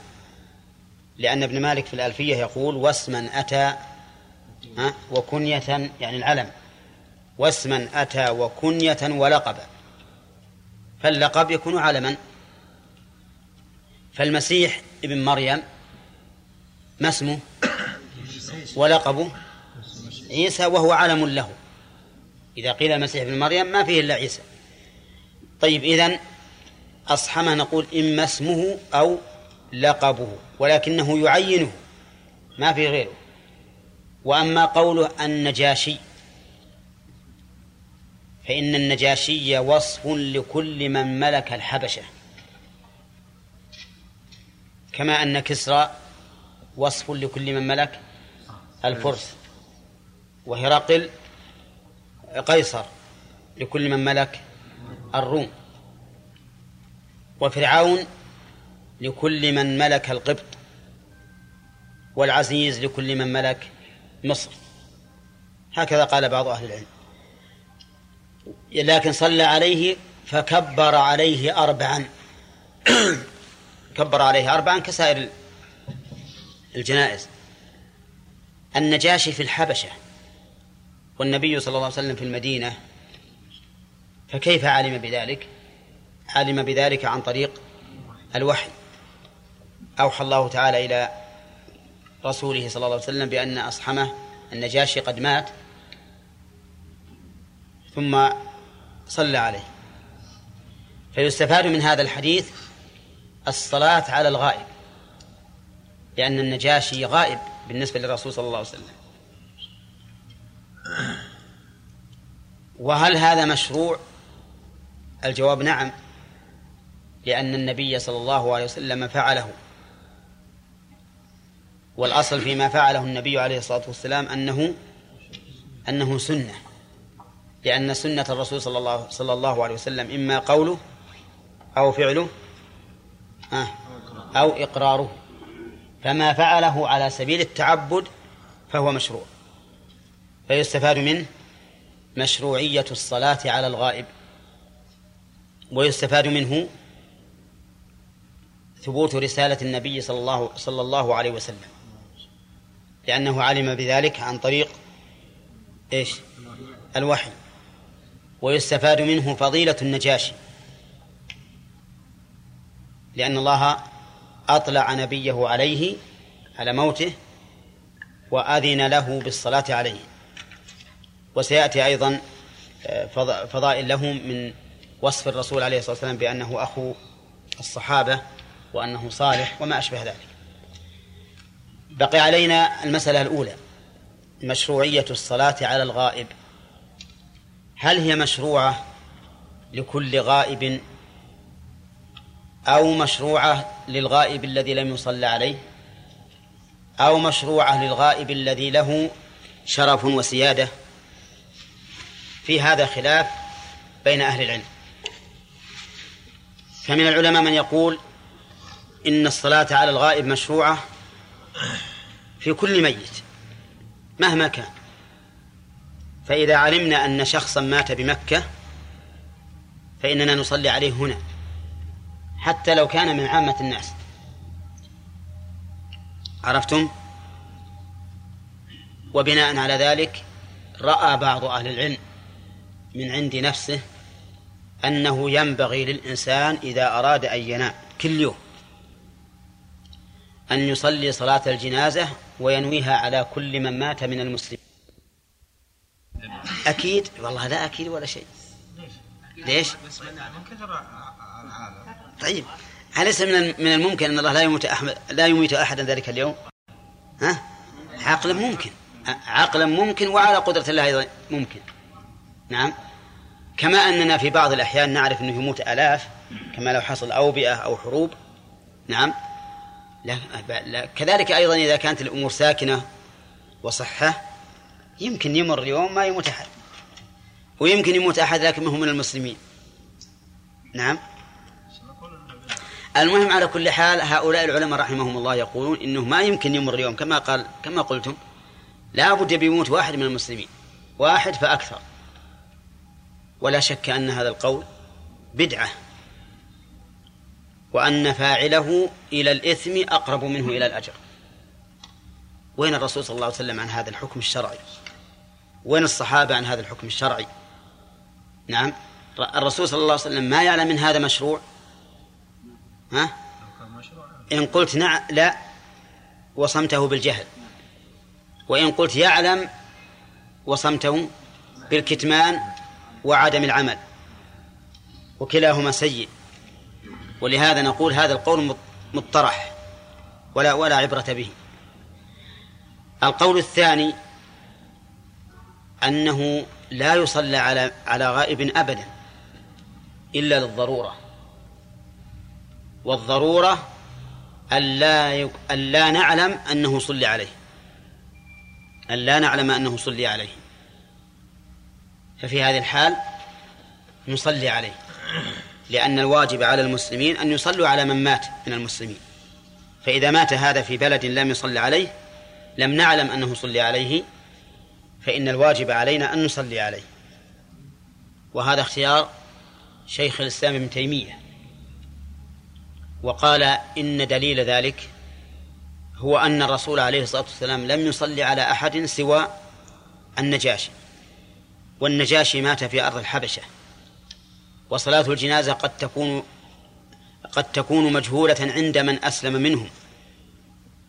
لأن ابن مالك في الألفية يقول واسما أتى وكنية يعني العلم. واسما أتى وكنية ولقبا فاللقب يكون علما. فالمسيح ابن مريم ما اسمه؟ ولقبه؟ عيسى وهو علم له. إذا قيل المسيح ابن مريم ما فيه إلا عيسى. طيب إذن أصحمه نقول إما اسمه أو لقبه ولكنه يعينه ما في غيره. وأما قوله النجاشي فإن النجاشي وصف لكل من ملك الحبشة. كما أن كسرى وصف لكل من ملك الفرس. وهرقل قيصر لكل من ملك الروم وفرعون لكل من ملك القبط والعزيز لكل من ملك مصر. هكذا قال بعض أهل العلم. لكن صلى عليه فكبر عليه أربعا. (clears throat) كبر عليه أربعا كسائر الجنائز. النجاشي في الحبشة. والنبي صلى الله عليه وسلم في المدينة فكيف علم بذلك؟ علم بذلك عن طريق الوحي. أوحى الله تعالى إلى رسوله صلى الله عليه وسلم بأن أصحمه النجاشي قد مات ثم صلى عليه. فيستفاد من هذا الحديث الصلاة على الغائب لأن النجاشي غائب بالنسبة للرسول صلى الله عليه وسلم. وهل هذا مشروع؟ الجواب نعم لأن النبي صلى الله عليه وسلم فعله. والأصل فيما فعله النبي عليه الصلاة والسلام أنه أنه سنة. لأن سنة الرسول صلى الله صلى الله عليه وسلم إما قوله أو فعله أو إقراره. فما فعله على سبيل التعبد فهو مشروع. فيستفاد منه مشروعية الصلاة على الغائب ويستفاد منه ثبوت رسالة النبي صلى الله صلى الله عليه وسلم لأنه علم بذلك عن طريق إيش؟ الوحي ويستفاد منه فضيلة النجاشي لأن الله أطلع نبيه عليه على موته وأذن له بالصلاة عليه وسيأتي أيضا آه، فضائل له من وصف الرسول عليه الصلاة والسلام بأنه أخو الصحابة وأنه صالح وما أشبه ذلك. بقي علينا المسألة الأولى مشروعية الصلاة على الغائب. هل هي مشروعة لكل غائب أو مشروعة للغائب الذي لم يصلى عليه؟ أو مشروعة للغائب الذي له شرف وسيادة؟ في هذا خلاف بين أهل العلم. فمن العلماء من يقول إن الصلاة على الغائب مشروعة في كل ميت مهما كان. فإذا علمنا أن شخصا مات بمكة فإننا نصلي عليه هنا حتى لو كان من عامة الناس. عرفتم؟ وبناء على ذلك رأى بعض أهل العلم من عند نفسه أنه ينبغي للإنسان إذا أراد أن ينام كل يوم أن يصلي صلاة الجنازة وينويها على كل من مات من المسلمين أكيد والله لا أكيد ولا شيء ليش؟ طيب أليس من من الممكن أن الله لا يميت أحمد لا يميت أحدا ذلك اليوم؟ ها؟ عقلا ممكن عقلا ممكن وعلى قدرة الله أيضا ممكن نعم كما أننا في بعض الأحيان نعرف أنه يموت آلاف كما لو حصل أوبئة أو حروب. نعم. لا لا كذلك أيضا إذا كانت الأمور ساكنة وصحة يمكن يمر يوم ما يموت أحد. ويمكن يموت أحد لكن هو من المسلمين. نعم. المهم على كل حال هؤلاء العلماء رحمهم الله يقولون إنه ما يمكن يمر يوم كما قال كما قلتم لا بد بيموت واحد من المسلمين. واحد فأكثر. ولا شك أن هذا القول بدعة وأن فاعله إلى الإثم أقرب منه إلى الأجر. وين الرسول صلى الله عليه وسلم عن هذا الحكم الشرعي؟ وين الصحابة عن هذا الحكم الشرعي؟ نعم. الرسول صلى الله عليه وسلم ما يعلم من هذا مشروع؟ ها؟ إن قلت نعم لا. وصمته بالجهل. وإن قلت يعلم وصمته بالكتمان. وعدم العمل وكلاهما سيء. ولهذا نقول هذا القول مطرح ولا ولا عبرة به. القول الثاني أنه لا يصلى على على غائب أبدا إلا للضرورة. والضرورة ألا. ألا نعلم أنه صلي عليه. ألا نعلم أنه صلي عليه. ففي هذه الحال نصلي عليه لأن الواجب على المسلمين أن يصلوا على من مات من المسلمين. فإذا مات هذا في بلد لم يصلي عليه لم نعلم أنه صلي عليه فإن الواجب علينا أن نصلي عليه. وهذا اختيار شيخ الإسلام ابن تيمية. وقال إن دليل ذلك هو أن الرسول عليه الصلاة والسلام لم يصلي على أحد سوى النجاشي. والنجاشي مات في أرض الحبشة. وصلاة الجنازة قد تكون قد تكون مجهولة عند من أسلم منهم.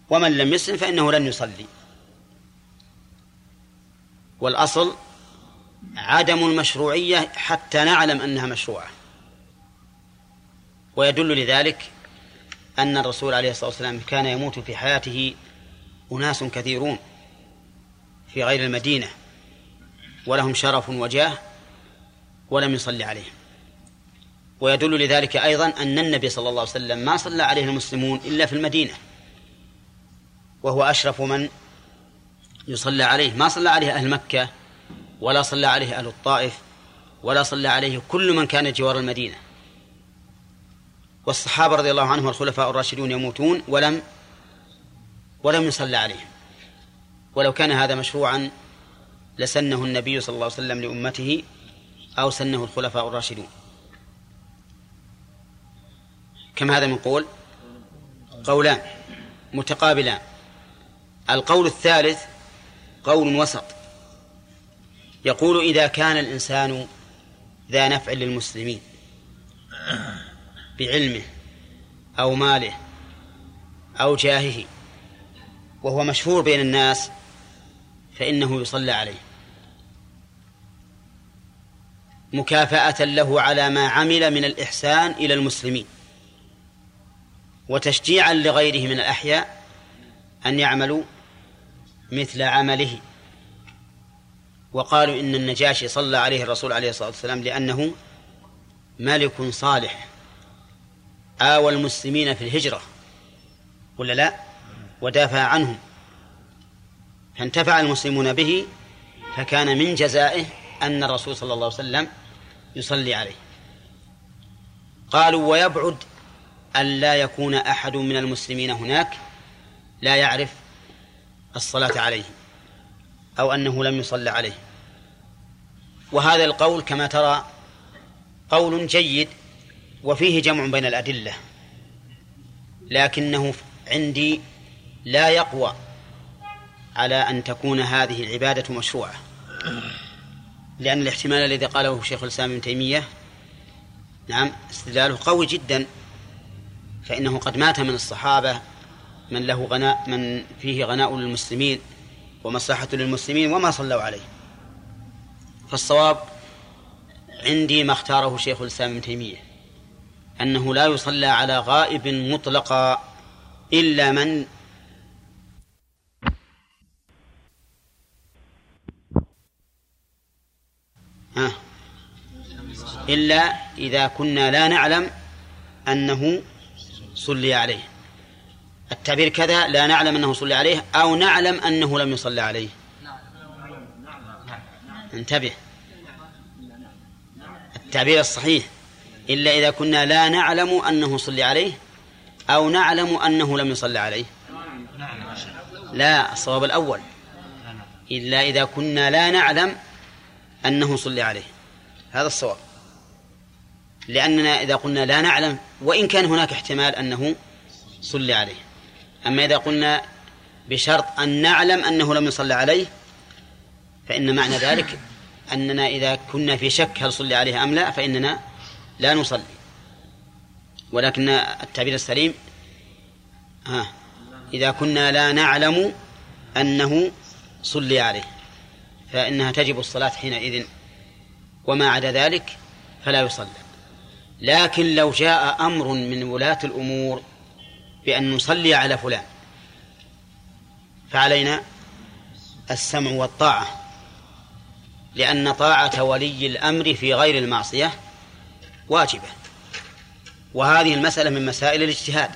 ومن لم يسلم فإنه لن يصلي. والأصل عدم المشروعية حتى نعلم أنها مشروعة. ويدل لذلك أن الرسول عليه الصلاة والسلام كان يموت في حياته أناس كثيرون في غير المدينة. ولهم شرف وجاه ولم يصلي عليهم. ويدل لذلك أيضا أن النبي صلى الله عليه وسلم ما صلى عليه المسلمون إلا في المدينة. وهو أشرف من يصلى عليه. ما صلى عليه أهل مكة ولا صلى عليه أهل الطائف ولا صلى عليه كل من كان جوار المدينة. والصحابة رضي الله عنهم والخلفاء الراشدون يموتون ولم ولم يصلى عليهم. ولو كان هذا مشروعا لسنه النبي صلى الله عليه وسلم لأمته أو سنه الخلفاء الراشدون. كم هذا من قول؟ قولان متقابلان. القول الثالث قول وسط. يقول إذا كان الإنسان ذا نفع للمسلمين بعلمه أو ماله أو جاهه وهو مشهور بين الناس فإنه يصلى عليه. مكافأة له على ما عمل من الإحسان إلى المسلمين. وتشجيعا لغيره من الأحياء أن يعملوا مثل عمله. وقالوا إن النجاشي صلى عليه الرسول عليه الصلاة والسلام لأنه ملك صالح. آوى المسلمين في الهجرة. ولا لا ودافع عنهم. فانتفع المسلمون به فكان من جزائه أن الرسول صلى الله عليه وسلم يصلي عليه. قالوا ويبعد أن لا يكون أحد من المسلمين هناك لا يعرف الصلاة عليه أو أنه لم يصلى عليه. وهذا القول كما ترى قول جيد وفيه جمع بين الأدلة لكنه عندي لا يقوى على أن تكون هذه العبادة مشروعة. لأن الاحتمال الذي قاله شيخ الإسلام ابن تيمية نعم استدلاله قوي جدا فإنه قد مات من الصحابة من له غناء من فيه غناء للمسلمين ومصلحة للمسلمين وما صلوا عليه. فالصواب عندي ما اختاره شيخ الإسلام ابن تيمية أنه لا يصلى على غائب مطلقا إلا من إلا إذا كنا لا نعلم أنه صلي عليه. التعبير كذا لا نعلم أنه صلي عليه أو نعلم أنه لم يصلى عليه. انتبه. التعبير الصحيح. إلا إذا كنا لا نعلم أنه صلي عليه أو نعلم أنه لم يصلى عليه. لا الصواب الأول. إلا إذا كنا لا نعلم أنه صلي عليه. هذا الصواب. لأننا إذا قلنا لا نعلم وإن كان هناك احتمال أنه صلي عليه. أما إذا قلنا بشرط أن نعلم أنه لم يصلى عليه فإن معنى ذلك أننا إذا كنا في شك هل صلي عليه أم لا فإننا لا نصلي. ولكن التعبير السليم ها إذا كنا لا نعلم أنه صلي عليه. فإنها تجب الصلاة حينئذ وما عدا ذلك فلا يصلى. لكن لو جاء أمر من ولاة الأمور بأن نصلي على فلان فعلينا السمع والطاعة لأن طاعة ولي الأمر في غير المعصية واجبة. وهذه المسألة من مسائل الاجتهاد.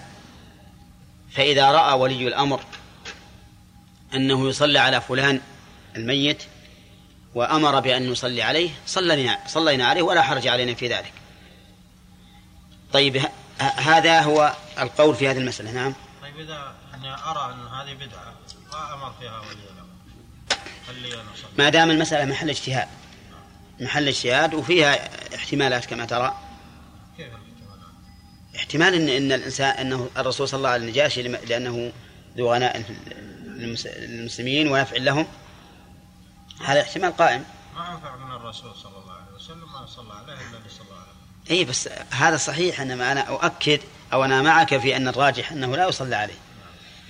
فإذا رأى ولي الأمر أنه يصلى على فلان الميت وأمر بأن نصلي عليه صلينا صلينا عليه ولا حرج علينا في ذلك. طيب هذا هو القول في هذه المسألة. نعم. طيب إذا أني أرى أن هذه بدعة وأمر فيها ولي؟ ما دام المسألة محل اجتهاد. محل اجتهاد وفيها احتمالات كما ترى. كيف؟ احتمال إن إن الإنسان إنه الرسول صلى الله عليه النجاشي لم- لأنه ذو غناء للمس- للمسلمين ونفع لهم. هذا احتمال قائم. ما أنفع من الرسول صلى الله عليه وسلم ما صلى عليه اللي صلى عليه اي بس هذا صحيح انما أنا أؤكد أو أنا معك في أن الراجح أنه لا يصلى عليه.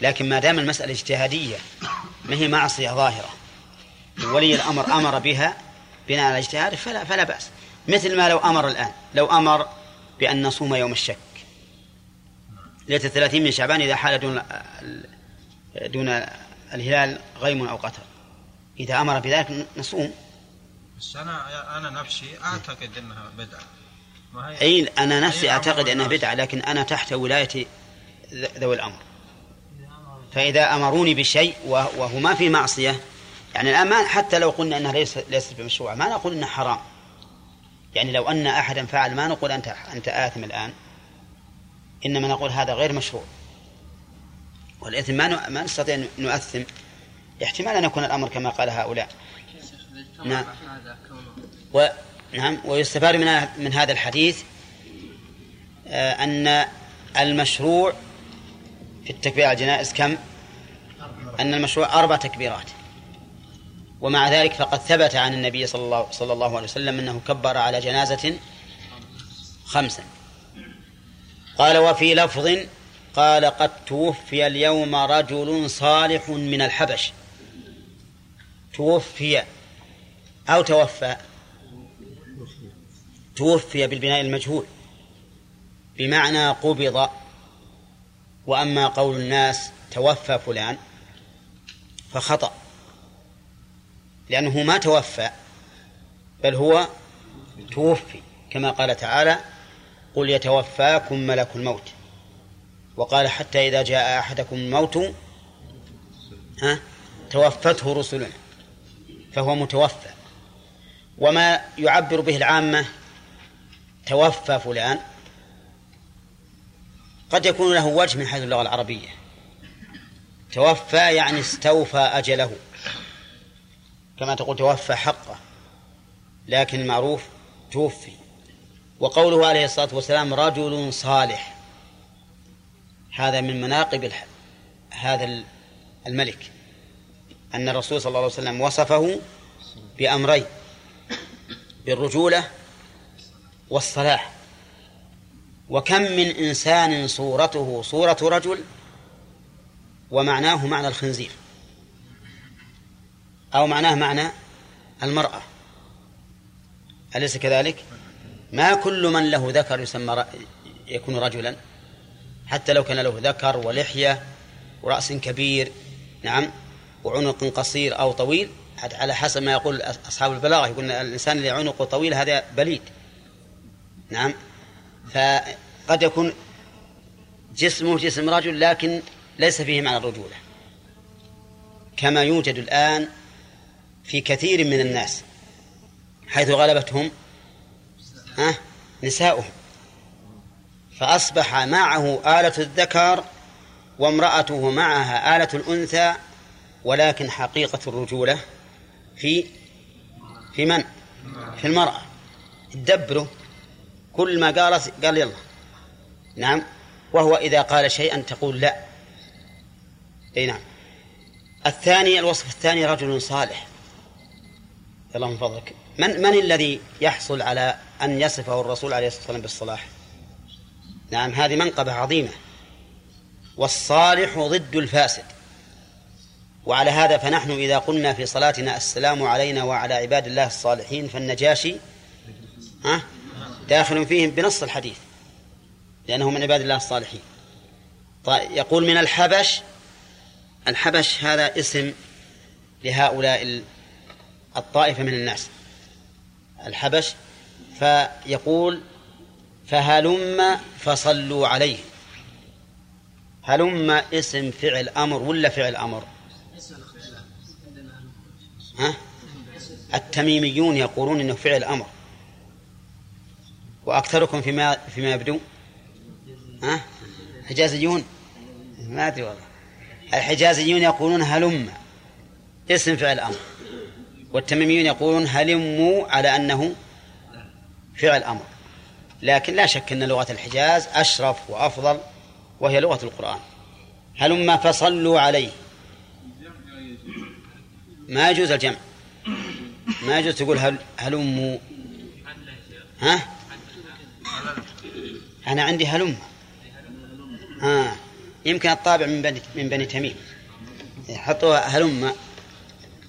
لكن ما دام المسألة اجتهادية ما هي معصية ظاهرة ولي الأمر أمر بها بناء على اجتهاده فلا فلا بأس. مثل ما لو أمر الآن لو أمر بأن نصوم يوم الشك. ليلة الثلاثين من شعبان إذا حال دون دون الهلال غيم أو قتر إذا أمر بذلك نصوم. بس أنا أنا نفسي أعتقد أنها بدعة. ما هي نفسي أي أعتقد أمر إنها الناس. بدعة لكن أنا تحت ولاية ذ- ذوي الأمر. فإذا أمروني بشيء وه- وهو ما في معصية يعني الآن ما حتى لو قلنا إنها ليس ليست بمشروعه ما نقول إنها حرام. يعني لو أن أحدا فعل ما نقول انت أنت آثم الآن. إنما نقول هذا غير مشروع. والإثم ما نستطيع أن نؤثم. احتمال أن يكون الأمر كما قال هؤلاء. نعم. و نعم ويستفاد من من هذا الحديث آه، أن المشروع في التكبير على الجنائز كم؟ أن المشروع أربع تكبيرات. ومع ذلك فقد ثبت عن النبي صلى الله صلى الله عليه وسلم أنه كبر على جنازة خمسا قال وفي لفظ قال قد توفي اليوم رجل صالح من الحبش. توفي أو توفى. توفي بالبناء المجهول. بمعنى قبض. وأما قول الناس توفى فلان فخطأ. لأنه ما توفى بل هو توفي. كما قال تعالى قل يتوفاكم ملك الموت. وقال حتى إذا جاء أحدكم الموت ها توفته رسلنا. فهو متوفى. وما يعبر به العامة توفى فلان. قد يكون له وجه من حيث اللغة العربية. توفى يعني استوفى أجله. كما تقول توفى حقه. لكن المعروف توفي. وقوله عليه الصلاة والسلام رجل صالح. هذا من مناقب هذا الملك. أن الرسول صلى الله عليه وسلم وصفه بأمرين بالرجولة والصلاح. وكم من إنسان صورته صورة رجل ومعناه معنى الخنزير أو معناه معنى المرأة. أليس كذلك؟ ما كل من له ذكر يسمى يكون رجلا حتى لو كان له ذكر ولحية ورأس كبير. نعم. وعنق قصير أو طويل على حسب ما يقول أصحاب البلاغة. يقول الإنسان اللي عنقه طويل هذا بليد. نعم. فقد يكون جسمه جسم رجل لكن ليس فيه معنى الرجولة. كما يوجد الآن في كثير من الناس حيث غلبتهم ها نساؤهم. فأصبح معه آلة الذكر وامرأته معها آلة الأنثى ولكن حقيقة الرجولة في في من؟ في المرأة. تدبره كل ما قال قال يلا. نعم. وهو إذا قال شيئا تقول لا. أي نعم. الثاني الوصف الثاني رجل صالح. الله من فضلك. من من الذي يحصل على أن يصفه الرسول عليه الصلاة والسلام بالصلاح؟ نعم هذه منقبة عظيمة. والصالح ضد الفاسد. وعلى هذا فنحن إذا قلنا في صلاتنا السلام علينا وعلى عباد الله الصالحين فالنجاشي ها داخل فيهم بنص الحديث لأنه من عباد الله الصالحين. طيب يقول من الحبش الحبش هذا اسم لهؤلاء الطائفة من الناس. الحبش فيقول فهلم فصلوا عليه. هلم اسم فعل أمر ولا فعل أمر؟ ها؟ التميميون يقولون إنه فعل أمر. وأكثركم فيما فيما يبدو. ها؟ حجازيون؟ ما أدري والله. الحجازيون يقولون هلم. اسم فعل أمر. والتميميون يقولون هلموا على أنه فعل أمر. لكن لا شك إن لغة الحجاز أشرف وأفضل وهي لغة القرآن. هلم فصلوا عليه. ما يجوز الجمع. ما يجوز تقول هل هلم؟ ها؟ أنا عندي هلم. ها. يمكن الطابع من بني من بني تميم. حطوا هلم.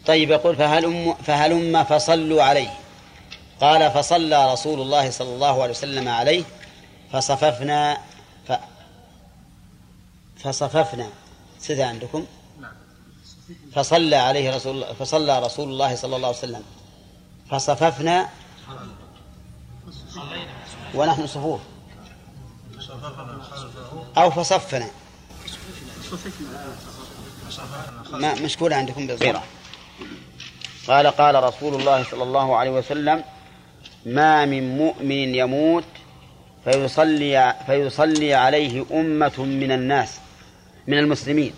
طيب يقول فهلم فهلم فصلوا عليه. قال فصلى رسول الله صلى الله عليه وسلم عليه فصففنا ف فصففنا. سذا عندكم. فصلى عليه رسول فصلى رسول الله صلى الله عليه وسلم. فصففنا ونحن صفوف. أو فصفنا. ما مشكول عندكم بالضبط. قال قال رسول الله صلى الله عليه وسلم ما من مؤمن يموت فيصلي فيصلي عليه أمة من الناس من المسلمين.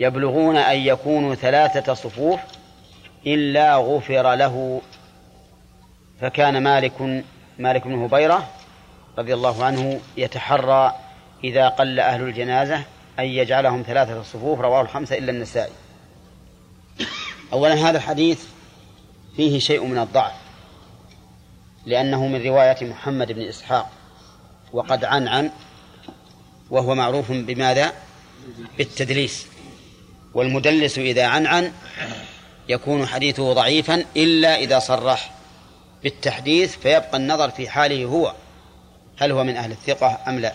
يبلغون أن يكونوا ثلاثة صفوف إلا غفر له. فكان مالك مالك بن هبيرة رضي الله عنه يتحرى إذا قل أهل الجنازة أن يجعلهم ثلاثة صفوف رواه الخمسة إلا النسائي. أولا هذا الحديث فيه شيء من الضعف لأنه من رواية محمد بن إسحاق وقد عن عن وهو معروف بماذا؟ بالتدليس. والمدلس إذا عنعن يكون حديثه ضعيفا إلا إذا صرح بالتحديث فيبقى النظر في حاله هو هل هو من أهل الثقة أم لا.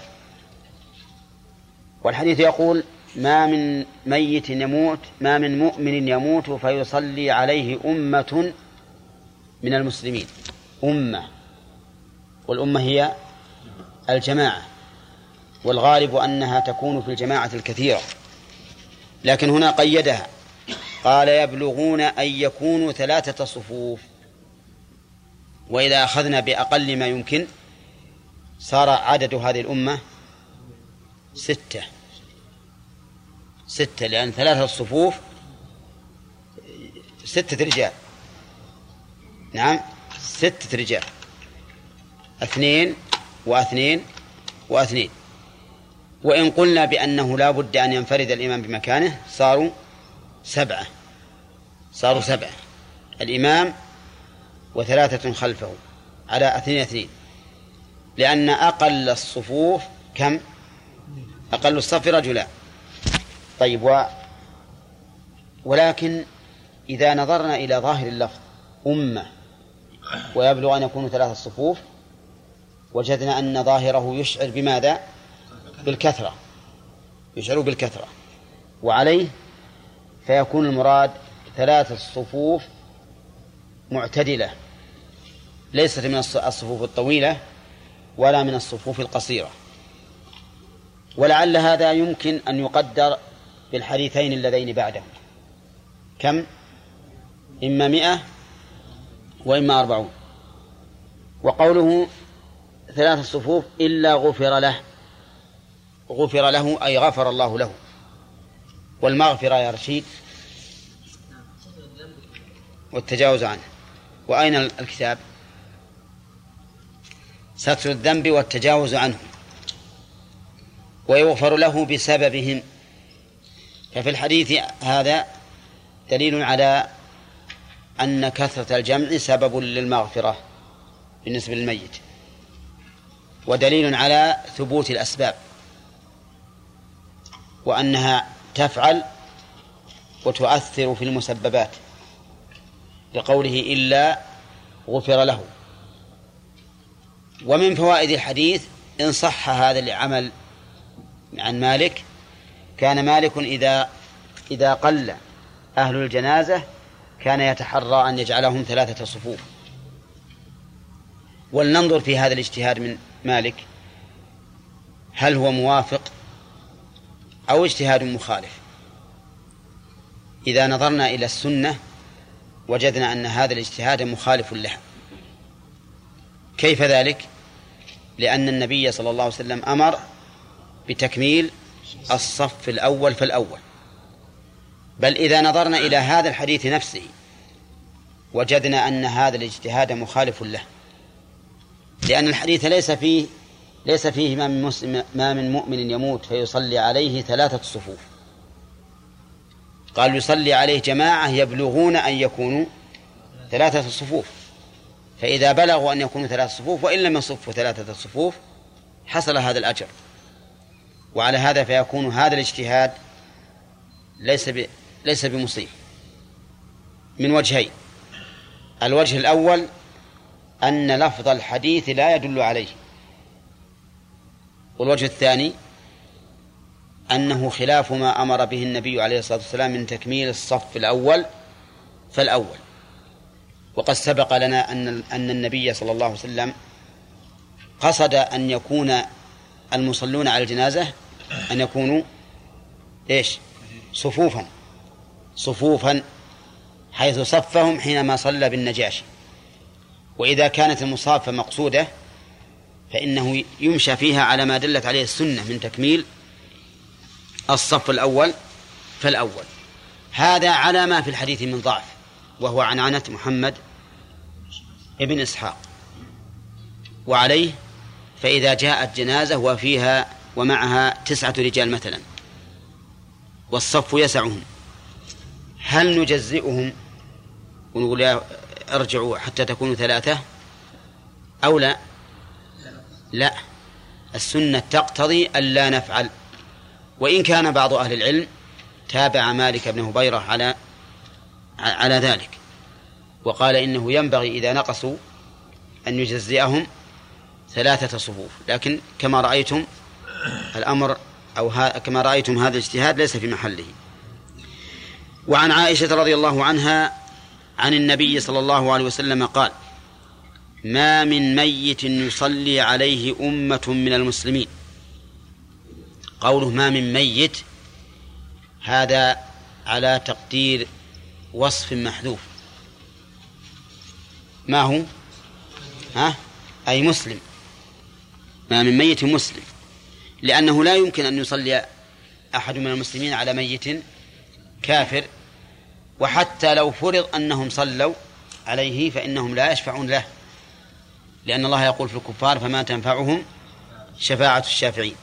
والحديث يقول ما من ميت يموت ما من مؤمن يموت فيصلي عليه أمة من المسلمين. أمة. والأمة هي الجماعة. والغالب أنها تكون في الجماعة الكثيرة. لكن هنا قيدها. قال يبلغون أن يكونوا ثلاثة صفوف. وإذا أخذنا بأقل ما يمكن صار عدد هذه الأمة ستة. ستة لأن ثلاثة صفوف ستة رجال. نعم ستة رجال. اثنين واثنين واثنين. وإن قلنا بأنه لا بد أن ينفرد الإمام بمكانه صاروا سبعة. صاروا سبعة. الإمام وثلاثة خلفه على اثنين اثنين. لأن أقل الصفوف كم؟ أقل الصف رجلان طيب و ولكن إذا نظرنا إلى ظاهر اللفظ أمة ويبلغ أن يكونوا ثلاثة صفوف وجدنا أن ظاهره يشعر بماذا؟ بالكثرة يشعر بالكثرة. وعليه فيكون المراد ثلاث الصفوف معتدلة ليست من الصفوف الطويلة ولا من الصفوف القصيرة. ولعل هذا يمكن أن يقدر بالحديثين اللذين بعده. كم؟ إما مئة وإما أربعون. وقوله ثلاث صفوف إلا غفر له. غفر له أي غفر الله له. والمغفرة يا رشيد والتجاوز عنه. وأين الكتاب؟ ستر الذنب والتجاوز عنه. ويغفر له بسببهم. ففي الحديث هذا دليل على أن كثرة الجمع سبب للمغفرة بالنسبة للميت. ودليل على ثبوت الأسباب. وأنها تفعل وتؤثر في المسببات لقوله إلا غفر له. ومن فوائد الحديث إن صح هذا العمل عن مالك كان مالك إذا إذا قل أهل الجنازة كان يتحرى أن يجعلهم ثلاثة صفوف. ولننظر في هذا الاجتهاد من مالك هل هو موافق أو اجتهاد مخالف. إذا نظرنا إلى السنة وجدنا أن هذا الاجتهاد مخالف لها. كيف ذلك؟ لأن النبي صلى الله عليه وسلم أمر بتكميل الصف الأول فالأول بل إذا نظرنا إلى هذا الحديث نفسه وجدنا أن هذا الاجتهاد مخالف له. لأن الحديث ليس فيه ليس فيه ما من, مسلم ما من مؤمن يموت فيصلي عليه ثلاثة صفوف. قال يصلي عليه جماعة يبلغون أن يكونوا ثلاثة صفوف. فإذا بلغوا أن يكونوا ثلاثة صفوف وإن لم يصفوا ثلاثة صفوف حصل هذا الأجر. وعلى هذا فيكون هذا الاجتهاد ليس ب... ليس بمصيب. من وجهين. الوجه الأول أن لفظ الحديث لا يدل عليه. والوجه الثاني أنه خلاف ما أمر به النبي عليه الصلاة والسلام من تكميل الصف الأول فالأول. وقد سبق لنا أن أن النبي صلى الله عليه وسلم قصد أن يكون المصلون على الجنازة أن يكونوا إيش؟ صفوفا. صفوفا حيث صفهم حينما صلى بالنجاشي. وإذا كانت المصافة مقصودة فإنه يمشى فيها على ما دلت عليه السنة من تكميل الصف الأول فالأول. هذا على ما في الحديث من ضعف وهو عن عنة محمد ابن إسحاق. وعليه فإذا جاءت جنازة وفيها ومعها تسعة رجال مثلا والصف يسعهم. هل نجزئهم؟ ونقول أرجعوا حتى تكونوا ثلاثة أو لا؟ لا. السنة تقتضي ألا نفعل. وإن كان بعض أهل العلم تابع مالك بن هبيرة على على ذلك. وقال إنه ينبغي إذا نقصوا أن يجزئهم ثلاثة صفوف. لكن كما رأيتم الأمر أو كما رأيتم هذا الاجتهاد ليس في محله. وعن عائشة رضي الله عنها عن النبي صلى الله عليه وسلم قال ما من ميت يصلي عليه أمة من المسلمين. قوله ما من ميت هذا على تقدير وصف محذوف. ما هو؟ ها؟ أي مسلم. ما من ميت مسلم. لأنه لا يمكن أن يصلي أحد من المسلمين على ميت كافر وحتى لو فرض أنهم صلوا عليه فإنهم لا يشفعون له. لأن الله يقول في الكفار فما تنفعهم شفاعة الشافعين.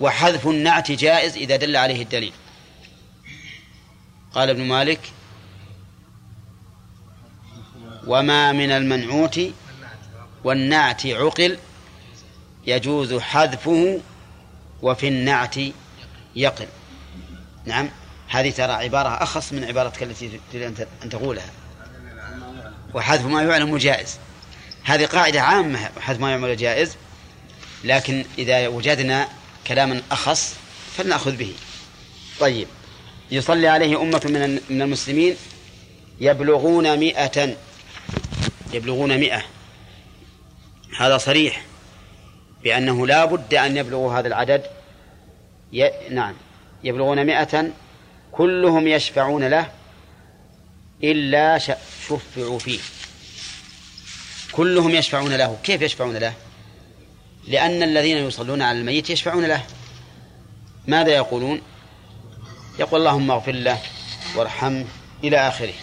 وحذف النعت جائز إذا دل عليه الدليل. قال ابن مالك وما من المنعوت والنعت عقل يجوز حذفه وفي النعت يقل. نعم هذه ترى عبارة أخص من عبارتك التي تريد أن تقولها. وحذف ما يعلم جائز. هذه قاعدة عامة وحذف ما يعلم جائز لكن إذا وجدنا كلاما أخص فلنأخذ به. طيب يصلي عليه أمة من من المسلمين يبلغون مئة. يبلغون مئة. هذا صريح بأنه لا بد أن يبلغوا هذا العدد. ي... نعم يبلغون مئة كلهم يشفعون له إلا شفعوا فيه. كلهم يشفعون له. كيف يشفعون له؟ لأن الذين يصلون على الميت يشفعون له. ماذا يقولون؟ يقول اللهم اغفر له وارحمه إلى آخره.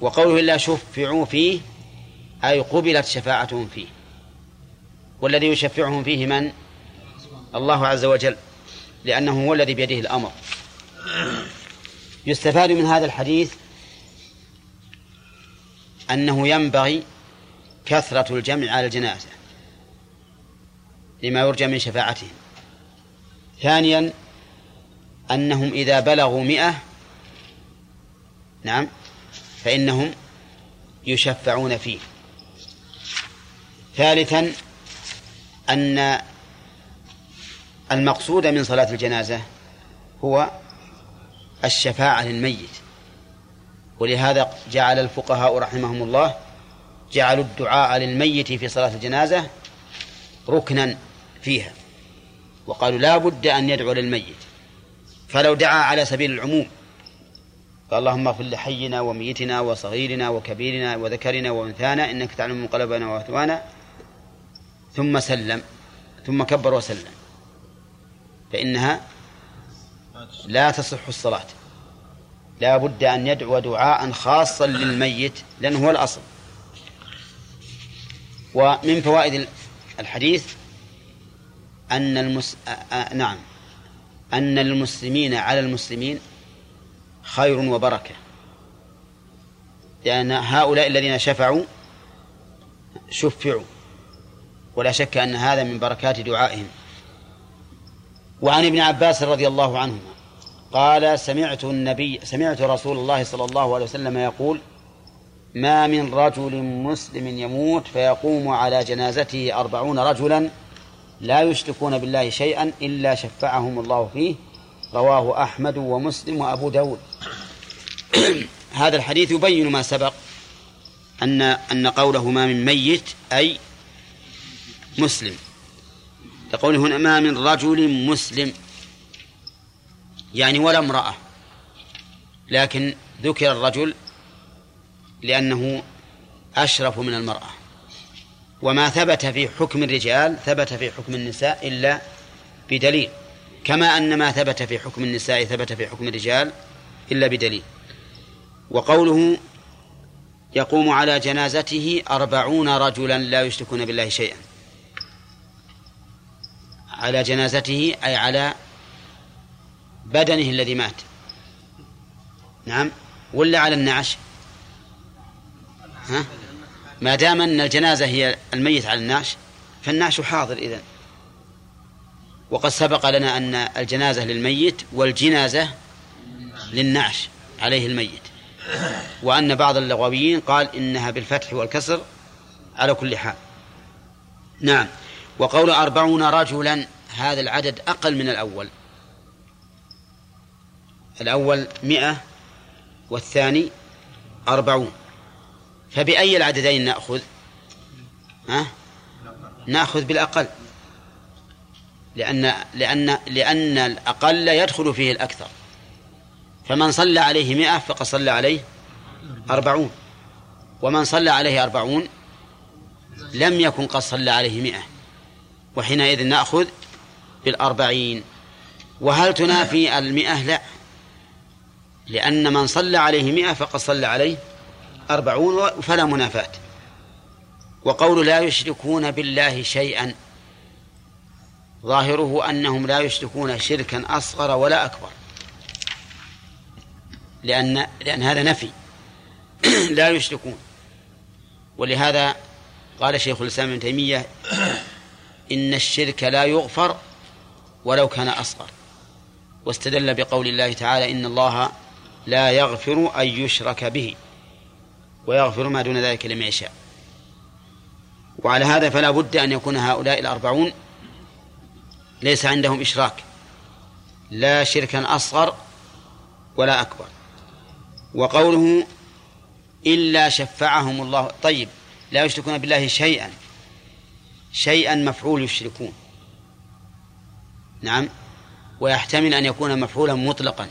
وقوله إلا شفعوا فيه أي قبلت شفاعتهم فيه. والذي يشفعهم فيه من؟ الله عز وجل لأنه هو الذي بيده الأمر. يستفاد من هذا الحديث أنه ينبغي كثرة الجمع على الجنازة لما يرجى من شفاعتهم. ثانيا أنهم إذا بلغوا مئة نعم فإنهم يشفعون فيه. ثالثا أن المقصود من صلاة الجنازة هو الشفاعة للميت. ولهذا جعل الفقهاء رحمهم الله جعلوا الدعاء للميت في صلاة الجنازة ركنا فيها. وقالوا لا بد أن يدعو للميت. فلو دعا على سبيل العموم اللهم اغفر لحينا وميتنا وصغيرنا وكبيرنا وذكرنا وأنثانا إنك تعلم قلبنا وأثوانا. ثم سلم ثم كبر وسلم. فإنها لا تصح الصلاة. لا بد أن يدعو دعاء خاصا للميت لأنه هو الأصل. ومن فوائد الحديث أن المس... نعم أن المسلمين على المسلمين خير وبركة. لأن هؤلاء الذين شفعوا شفعوا ولا شك أن هذا من بركات دعائهم. وعن ابن عباس رضي الله عنهما قال سمعت النبي سمعت رسول الله صلى الله عليه وسلم يقول ما من رجل مسلم يموت فيقوم على جنازته أربعون رجلا لا يشركون بالله شيئا إلا شفعهم الله فيه. رواه أحمد ومسلم وأبو داود. (clears throat) هذا الحديث يبين ما سبق أن أن قوله ما من ميت أي مسلم. يقول هنا ما من رجل مسلم. يعني ولا امرأة. لكن ذكر الرجل لأنه أشرف من المرأة. وما ثبت في حكم الرجال ثبت في حكم النساء إلا بدليل. كما أن ما ثبت في حكم النساء ثبت في حكم الرجال إلا بدليل. وقوله يقوم على جنازته أربعون رجلا لا يشركون بالله شيئا. على جنازته أي على بدنه الذي مات. نعم. ولا على النعش؟ ها؟ ما دام أن الجنازة هي الميت على النعش فالنعش حاضر إذن. وقد سبق لنا أن الجنازة للميت والجنازة للنعش عليه الميت. وأن بعض اللغويين قال إنها بالفتح والكسر على كل حال. نعم. وقول أربعون رجلا هذا العدد أقل من الأول. الأول مئة والثاني أربعون. فبأي العددين نأخذ؟ ها؟ نأخذ بالأقل. لأن لأن لأن الأقل يدخل فيه الأكثر. فمن صلى عليه مئة فقد صلى عليه أربعون. ومن صلى عليه أربعون لم يكن قد صلى عليه مئة. وحينئذ نأخذ بالأربعين. وهل تنافي المئة؟ لا. لأن من صلى عليه مئة فقد صلى عليه أربعون فلا منافاة. وقول لا يشركون بالله شيئا ظاهره أنهم لا يشركون شركا أصغر ولا أكبر. لأن لأن هذا نفي. (clears throat) لا يشركون. ولهذا قال شيخ الإسلام ابن تيمية إن الشرك لا يغفر ولو كان أصغر. واستدل بقول الله تعالى إن الله لا يغفر أن يشرك به ويغفر ما دون ذلك لمن يشاء. وعلى هذا فلا بد أن يكون هؤلاء الأربعون ليس عندهم إشراك. لا شركا أصغر ولا أكبر. وقوله إلا شفعهم الله. طيب لا يشركون بالله شيئا. شيئا مفعول يشركون. نعم. ويحتمل أن يكون مفعولا مطلقا.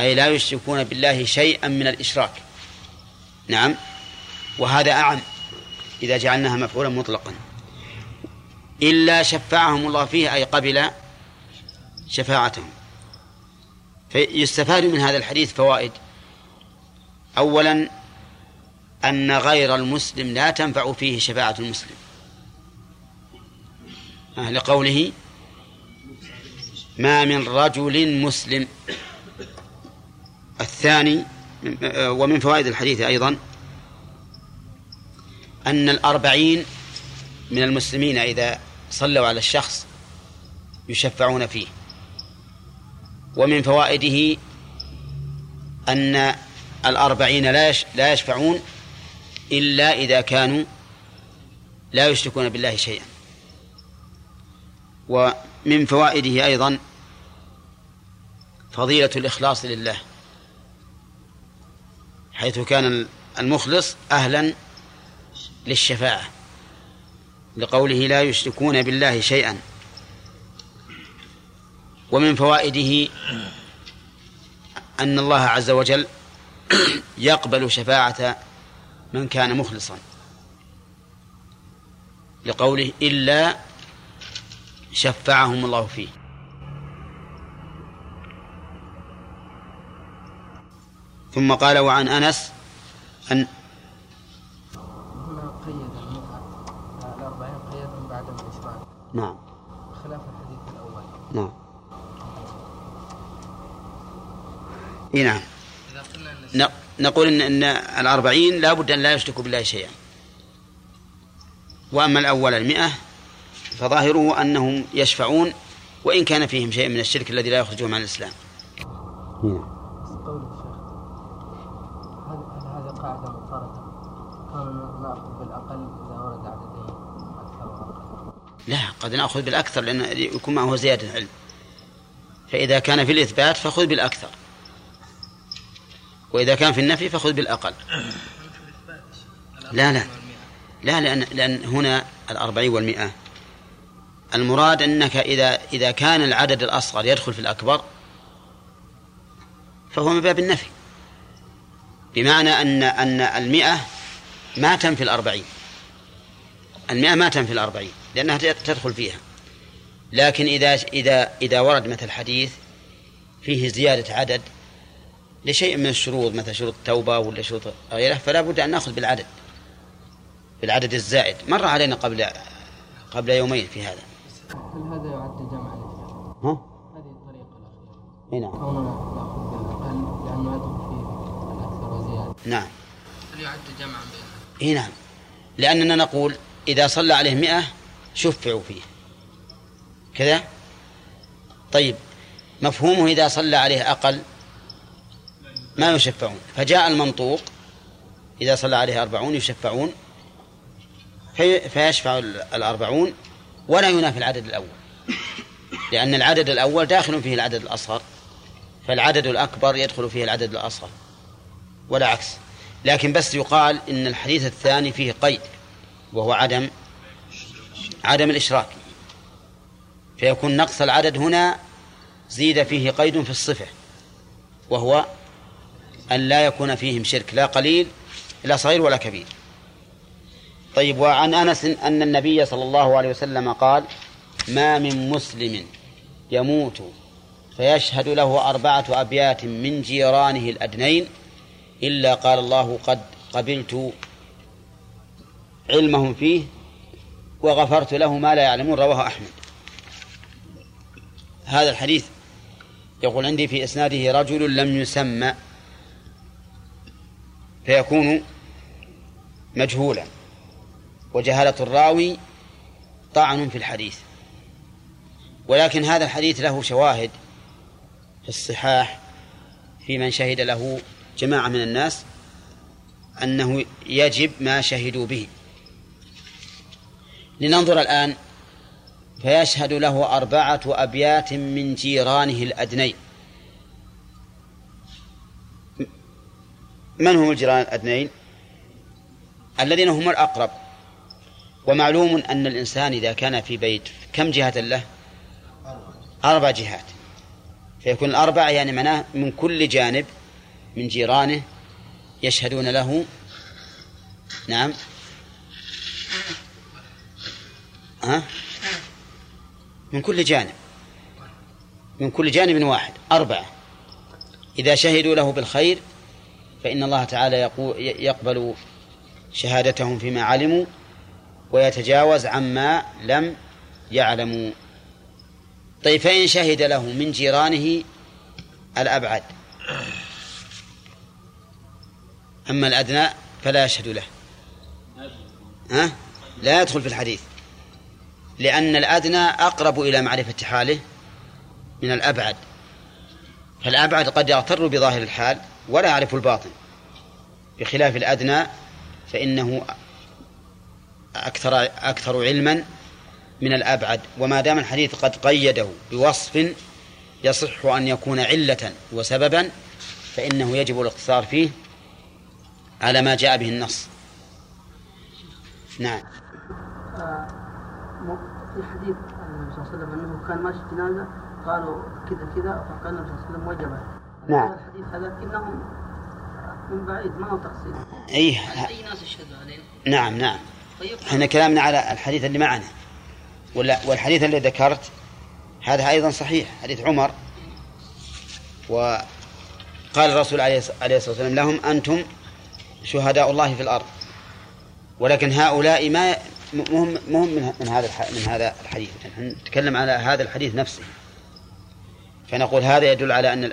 أي لا يشركون بالله شيئا من الإشراك. نعم. وهذا أعم إذا جعلناها مفعولا مطلقا. إلا شفعهم الله فيه أي قبل شفاعتهم. فيستفاد من هذا الحديث فوائد. أولا أن غير المسلم لا تنفع فيه شفاعة المسلم. لقوله ما من رجل مسلم الثاني ومن فوائد الحديث أيضا أن الأربعين من المسلمين إذا صلوا على الشخص يشفعون فيه. ومن فوائده أن الأربعين لا يشفعون إلا إذا كانوا لا يشركون بالله شيئا. ومن فوائده أيضا فضيلة الإخلاص لله. حيث كان المخلص أهلا للشفاعة لقوله لا يشركون بالله شيئا. ومن فوائده أن الله عز وجل (clears throat) يقبل شفاعة من كان مخلصا لقوله إلا شفعهم الله فيه. ثم قال وعن أنس أن هنا قيد الأربعين بعد نعم. خلاف الحديث الأول. نعم. إي نعم. إذا أن نقول ان إن الأربعين لا بد أن لا يشركوا بالله شيئا. وأما الأول المئة فظاهره أنهم يشفعون وإن كان فيهم شيء من الشرك الذي لا يخرجهم عن الإسلام. بس قول الشيخ هل هل هذه قاعدة مضطردة؟ كون نأخذ بالأقل إذا ورد عددين أكثر وأقل لا قد نأخذ بالأكثر لأن يكون معه زيادة علم فإذا كان في الإثبات فخذ بالأكثر. وإذا كان في النفي فخذ بالأقل. لا لا. لا لأن لأن هنا الأربعين والمئة. المراد أنك إذا إذا كان العدد الأصغر يدخل في الأكبر فهو من باب النفي. بمعنى أن أن المئة ما تنفي الأربعين. المئة ما تنفي الأربعين. لأنها تدخل فيها. لكن إذا إذا إذا ورد مثل حديث فيه زيادة عدد لشيء من الشروط مثل شروط التوبة ولا شروط غيره فلا بد أن نأخذ بالعدد بالعدد الزائد. مر علينا قبل قبل يومين في هذا. هل هذا يعد جمع الإجماع؟ ها؟ هذه الطريقة الأخيرة. أي نعم. كوننا نأخذ بالأقل لأنه يدخل فيه الأكثر وزيادة. نعم. هل يعد جمعا بينها؟ أي نعم. لأننا نقول إذا صلى عليه مئة شفعوا فيه كذا؟ طيب مفهومه إذا صلى عليه أقل ما يشفعون. فجاء المنطوق إذا صلى عليه أربعون يشفعون في فيشفع الأربعون ولا ينافي العدد الأول. لأن العدد الأول داخل فيه العدد الأصغر فالعدد الأكبر يدخل فيه العدد الأصغر ولا عكس. لكن بس يقال إن الحديث الثاني فيه قيد وهو عدم عدم الإشراك. فيكون نقص العدد هنا زيد فيه قيد في الصفة وهو أن لا يكون فيهم شرك لا قليل لا صغير ولا كبير. طيب وعن أنس أن النبي صلى الله عليه وسلم قال ما من مسلم يموت فيشهد له أربعة أبيات من جيرانه الأدنين إلا قال الله قد قبلت علمهم فيه وغفرت له ما لا يعلمون رواه أحمد. هذا الحديث يقول عندي في إسناده رجل لم يسمى فيكون مجهولا. وجهالة الراوي طعن في الحديث. ولكن هذا الحديث له شواهد في الصحاح في من شهد له جماعة من الناس أنه يجب ما شهدوا به. لننظر الآن فيشهد له أربعة أبيات من جيرانه الأدنين من هم الجيران الأدنين الذين هم الأقرب. ومعلوم أن الإنسان إذا كان في بيت كم جهة له؟ أربع جهات. فيكون الأربعة يعني معناه من كل جانب من جيرانه يشهدون له. نعم. ها؟ من كل جانب. من كل جانب واحد أربعة. إذا شهدوا له بالخير فإن الله تعالى يقبل شهادتهم فيما علموا ويتجاوز عما لم يعلموا. طيب فإن شهد له من جيرانه الأبعد. أما الأدنى فلا يشهد له. ها؟ لا يدخل في الحديث. لأن الأدنى أقرب إلى معرفة حاله من الأبعد. فالأبعد قد يغتر بظاهر الحال ولا يعرف الباطن. بخلاف الأدنى فإنه أكثر أكثر علما من الأبعد. وما دام الحديث قد قيده بوصف يصح أن يكون علة وسببا فإنه يجب الاقتصار فيه على ما جاء به النص. نعم. آه، في حديث النبي صلى الله عليه وسلم أنه كان ماشي جنازه قالوا كذا كذا فقال النبي صلى الله عليه وسلم وجبت نعم. الحديث هذا لكنهم من بعيد ما هو تقصير. اي أي ناس يشهدوا عليه؟ نعم نعم. طيب. إحنا كلامنا على الحديث اللي معنا. ولا والحديث اللي ذكرت هذا أيضا صحيح. حديث عمر. وقال الرسول عليه الصلاة والسلام لهم أنتم شهداء الله في الأرض. ولكن هؤلاء ما مهم مهم من من هذا من هذا الحديث. نحن نتكلم على هذا الحديث نفسه. فنقول هذا يدل على أن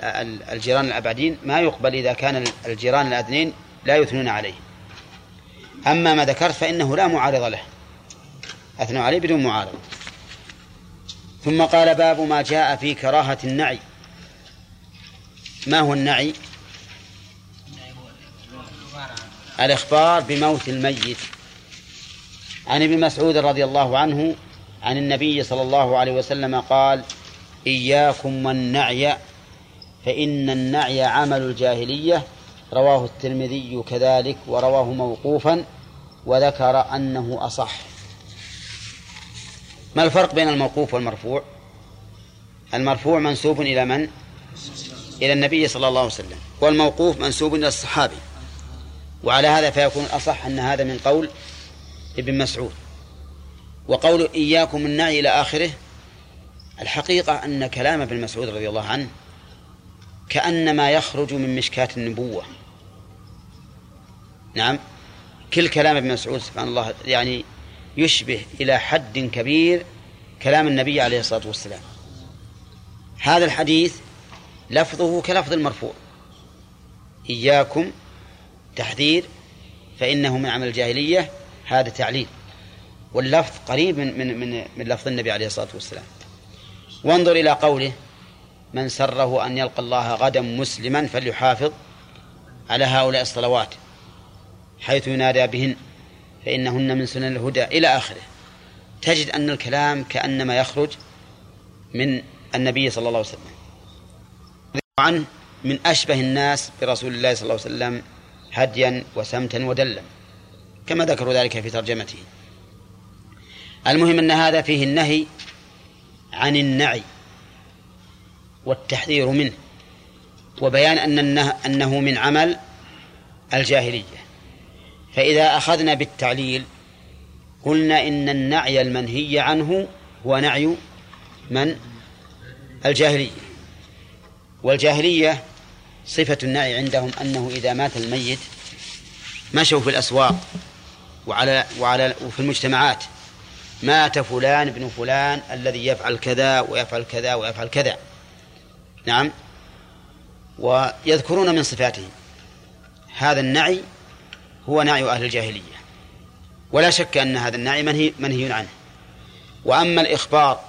الجيران الأبعدين ما يقبل إذا كان الجيران الادنين لا يثنون عليه. أما ما ذكرت فإنه لا معارض له. أثنوا عليه بدون معارضه ثم قال باب ما جاء في كراهة النعي. ما هو النعي؟ الإخبار بموت الميت. عن ابن مسعود رضي الله عنه عن النبي صلى الله عليه وسلم قال إياكم والنعي فإن النعي عمل الجاهلية. رواه الترمذي كذلك ورواه موقوفا وذكر أنه أصح. ما الفرق بين الموقوف والمرفوع؟ المرفوع منسوب إلى من؟ إلى النبي صلى الله عليه وسلم والموقوف منسوب إلى الصحابي. وعلى هذا فيكون أصح أن هذا من قول ابن مسعود. وقول إياكم النعي إلى آخره الحقيقة أن كلام ابن مسعود رضي الله عنه كأنما يخرج من مشكاة النبوة. نعم كل كلام ابن مسعود سبحان الله يعني يشبه إلى حد كبير كلام النبي عليه الصلاة والسلام. هذا الحديث لفظه كلفظ المرفوع. إياكم تحذير فإنه من عمل الجاهلية هذا تعليل. واللفظ قريب من من من, من لفظ النبي عليه الصلاة والسلام. وانظر إلى قوله من سره أن يلقى الله غدا مسلما فليحافظ على هؤلاء الصلوات حيث ينادى بهن فإنهن من سنن الهدى إلى آخره. تجد أن الكلام كأنما يخرج من النبي صلى الله عليه وسلم. عنه من أشبه الناس برسول الله صلى الله عليه وسلم هديا وسمتا ودلا. كما ذكروا ذلك في ترجمته. المهم أن هذا فيه النهي عن النعي والتحذير منه وبيان أن أنه من عمل الجاهلية. فإذا أخذنا بالتعليل قلنا إن النعي المنهي عنه هو نعي من؟ الجاهلية. والجاهلية صفة النعي عندهم أنه إذا مات الميت مشوا في الأسواق. وعلى وعلى وفي المجتمعات مات فلان ابن فلان الذي يفعل كذا ويفعل كذا ويفعل كذا. نعم. ويذكرون من صفاته. هذا النعي هو نعي أهل الجاهلية. ولا شك أن هذا النعي منهي, منهي عنه. وأما الإخبار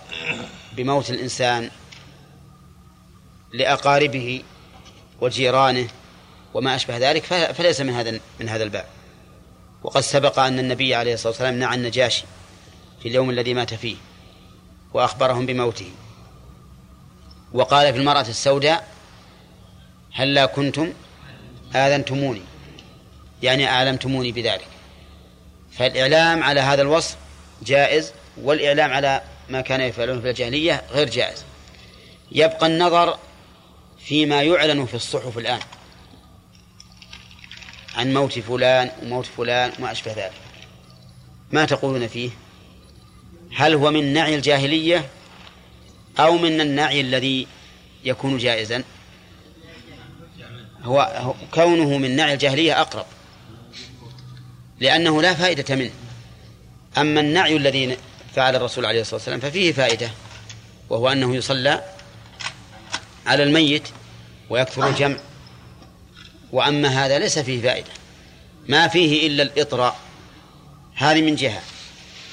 بموت الإنسان لأقاربه وجيرانه وما أشبه ذلك فليس من هذا من هذا الباب. وقد سبق أن النبي عليه الصلاة والسلام نعى النجاشي في اليوم الذي مات فيه وأخبرهم بموته. وقال في المرأة السوداء هلا كنتم آذنتموني؟ يعني أعلمتموني بذلك. فالإعلام على هذا الوصف جائز والإعلام على ما كان يفعلون في الجاهلية غير جائز. يبقى النظر فيما يعلن في الصحف الآن. عن موت فلان وموت فلان وما أشبه ذلك. ما تقولون فيه؟ هل هو من نعي الجاهلية أو من النعي الذي يكون جائزا؟ هو كونه من نعي الجاهلية أقرب لأنه لا فائدة منه. أما النعي الذي فعل الرسول عليه الصلاة والسلام ففيه فائدة وهو أنه يصلى على الميت ويكثر الجمع. وأما هذا ليس فيه فائدة. ما فيه إلا الإطراء. هذه من جهة.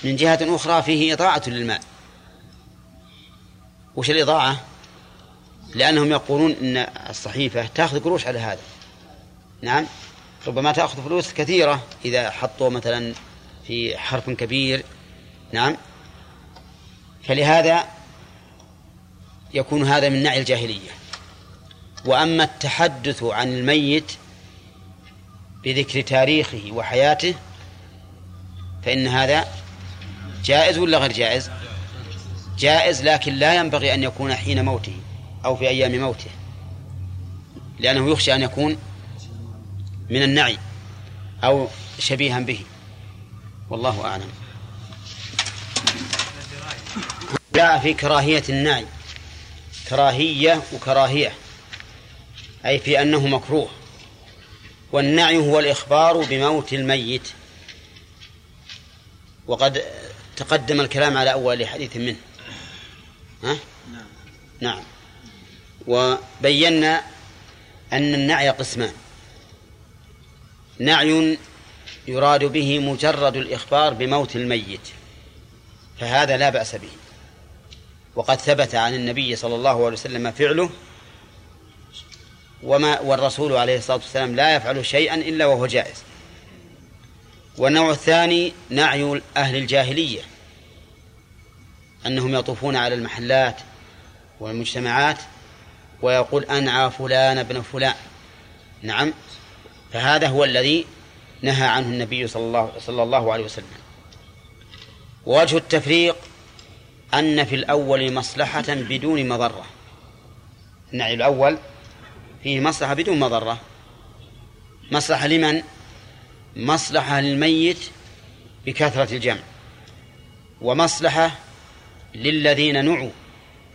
من جهة أخرى فيه إضاعة للماء. وش الإضاعة لأنهم يقولون إن الصحيفة تأخذ قروش على هذا. نعم. ربما تأخذ فلوس كثيرة إذا حطوا مثلا في حرف كبير. نعم. فلهذا يكون هذا من نعي الجاهلية. وأما التحدث عن الميت بذكر تاريخه وحياته فإن هذا جائز ولا غير جائز؟ جائز لكن لا ينبغي أن يكون حين موته أو في أيام موته لأنه يخشى أن يكون من النعي أو شبيها به. والله أعلم. جاء في كراهية النعي كراهية وكراهية. أي في أنه مكروه. والنعي هو الإخبار بموت الميت. وقد تقدم الكلام على أول حديث منه. ها؟ نعم. نعم. وبينا أن النعي قسمان. نعي يراد به مجرد الإخبار بموت الميت. فهذا لا بأس به. وقد ثبت عن النبي صلى الله عليه وسلم فعله وما والرسول عليه الصلاة والسلام لا يفعل شيئا إلا وهو جائز. والنوع الثاني نعي أهل الجاهلية أنهم يطوفون على المحلات والمجتمعات ويقول أنعى فلان ابن فلان. نعم فهذا هو الذي نهى عنه النبي صلى الله, صلى الله عليه وسلم. ووجه التفريق أن في الأول مصلحة بدون مضرة. النعي الأول فيه مصلحة بدون مضرة. مصلحة لمن؟ مصلحة للميت بكثرة الجمع. ومصلحة للذين نعوا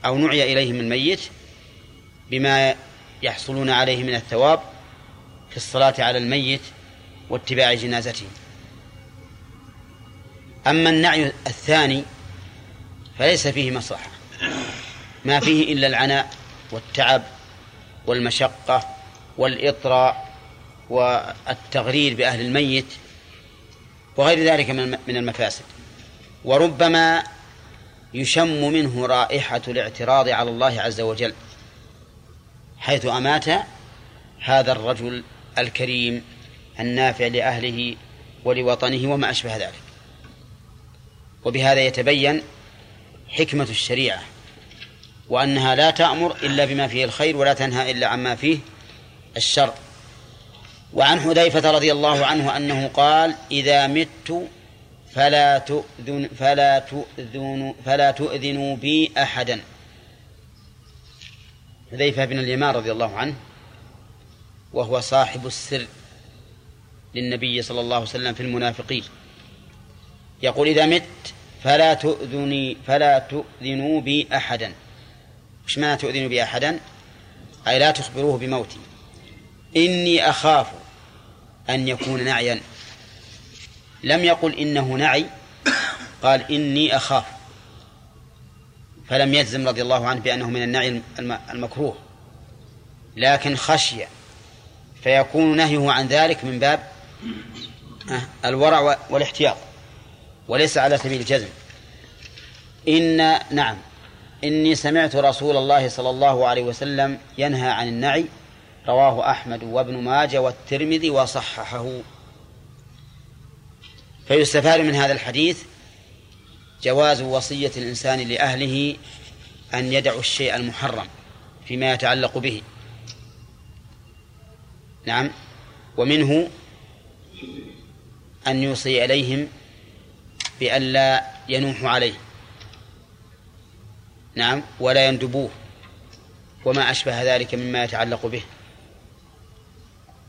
أو نعي إليهم الميت بما يحصلون عليه من الثواب في الصلاة على الميت واتباع جنازته. أما النعي الثاني فليس فيه مصلحة. ما فيه إلا العناء والتعب والمشقة والإطراء والتغرير بأهل الميت وغير ذلك من المفاسد. وربما يشم منه رائحة الاعتراض على الله عز وجل حيث أمات هذا الرجل الكريم النافع لأهله ولوطنه وما أشبه ذلك. وبهذا يتبين حكمة الشريعة. وأنها لا تأمر إلا بما فيه الخير ولا تنهى إلا عما فيه الشر. وعن حذيفة رضي الله عنه أنه قال إذا مت فلا تؤذن فلا تؤذن فلا تؤذنوا بي أحدا. حذيفة بن اليمان رضي الله عنه وهو صاحب السر للنبي صلى الله عليه وسلم في المنافقين. يقول إذا مت فلا تؤذني فلا تؤذنوا بي أحدا. وش معنى تؤذنوا بي أحدا؟ أي لا تخبروه بموتي. إني أخاف أن يكون نعيا. لم يقل إنه نعي قال إني أخاف. فلم يجزم رضي الله عنه بأنه من النعي المكروه. لكن خشي فيكون نهيه عن ذلك من باب الورع والاحتياط. وليس على سبيل الجزم. إن نعم. إني سمعت رسول الله صلى الله عليه وسلم ينهى عن النعي رواه أحمد وابن ماجه والترمذي وصححه. فيستفاد من هذا الحديث جواز وصية الإنسان لأهله أن يدعوا الشيء المحرم فيما يتعلق به. نعم. ومنه أن يوصي إليهم بألا ينوحوا عليه. نعم ولا يندبوه. وما أشبه ذلك مما يتعلق به.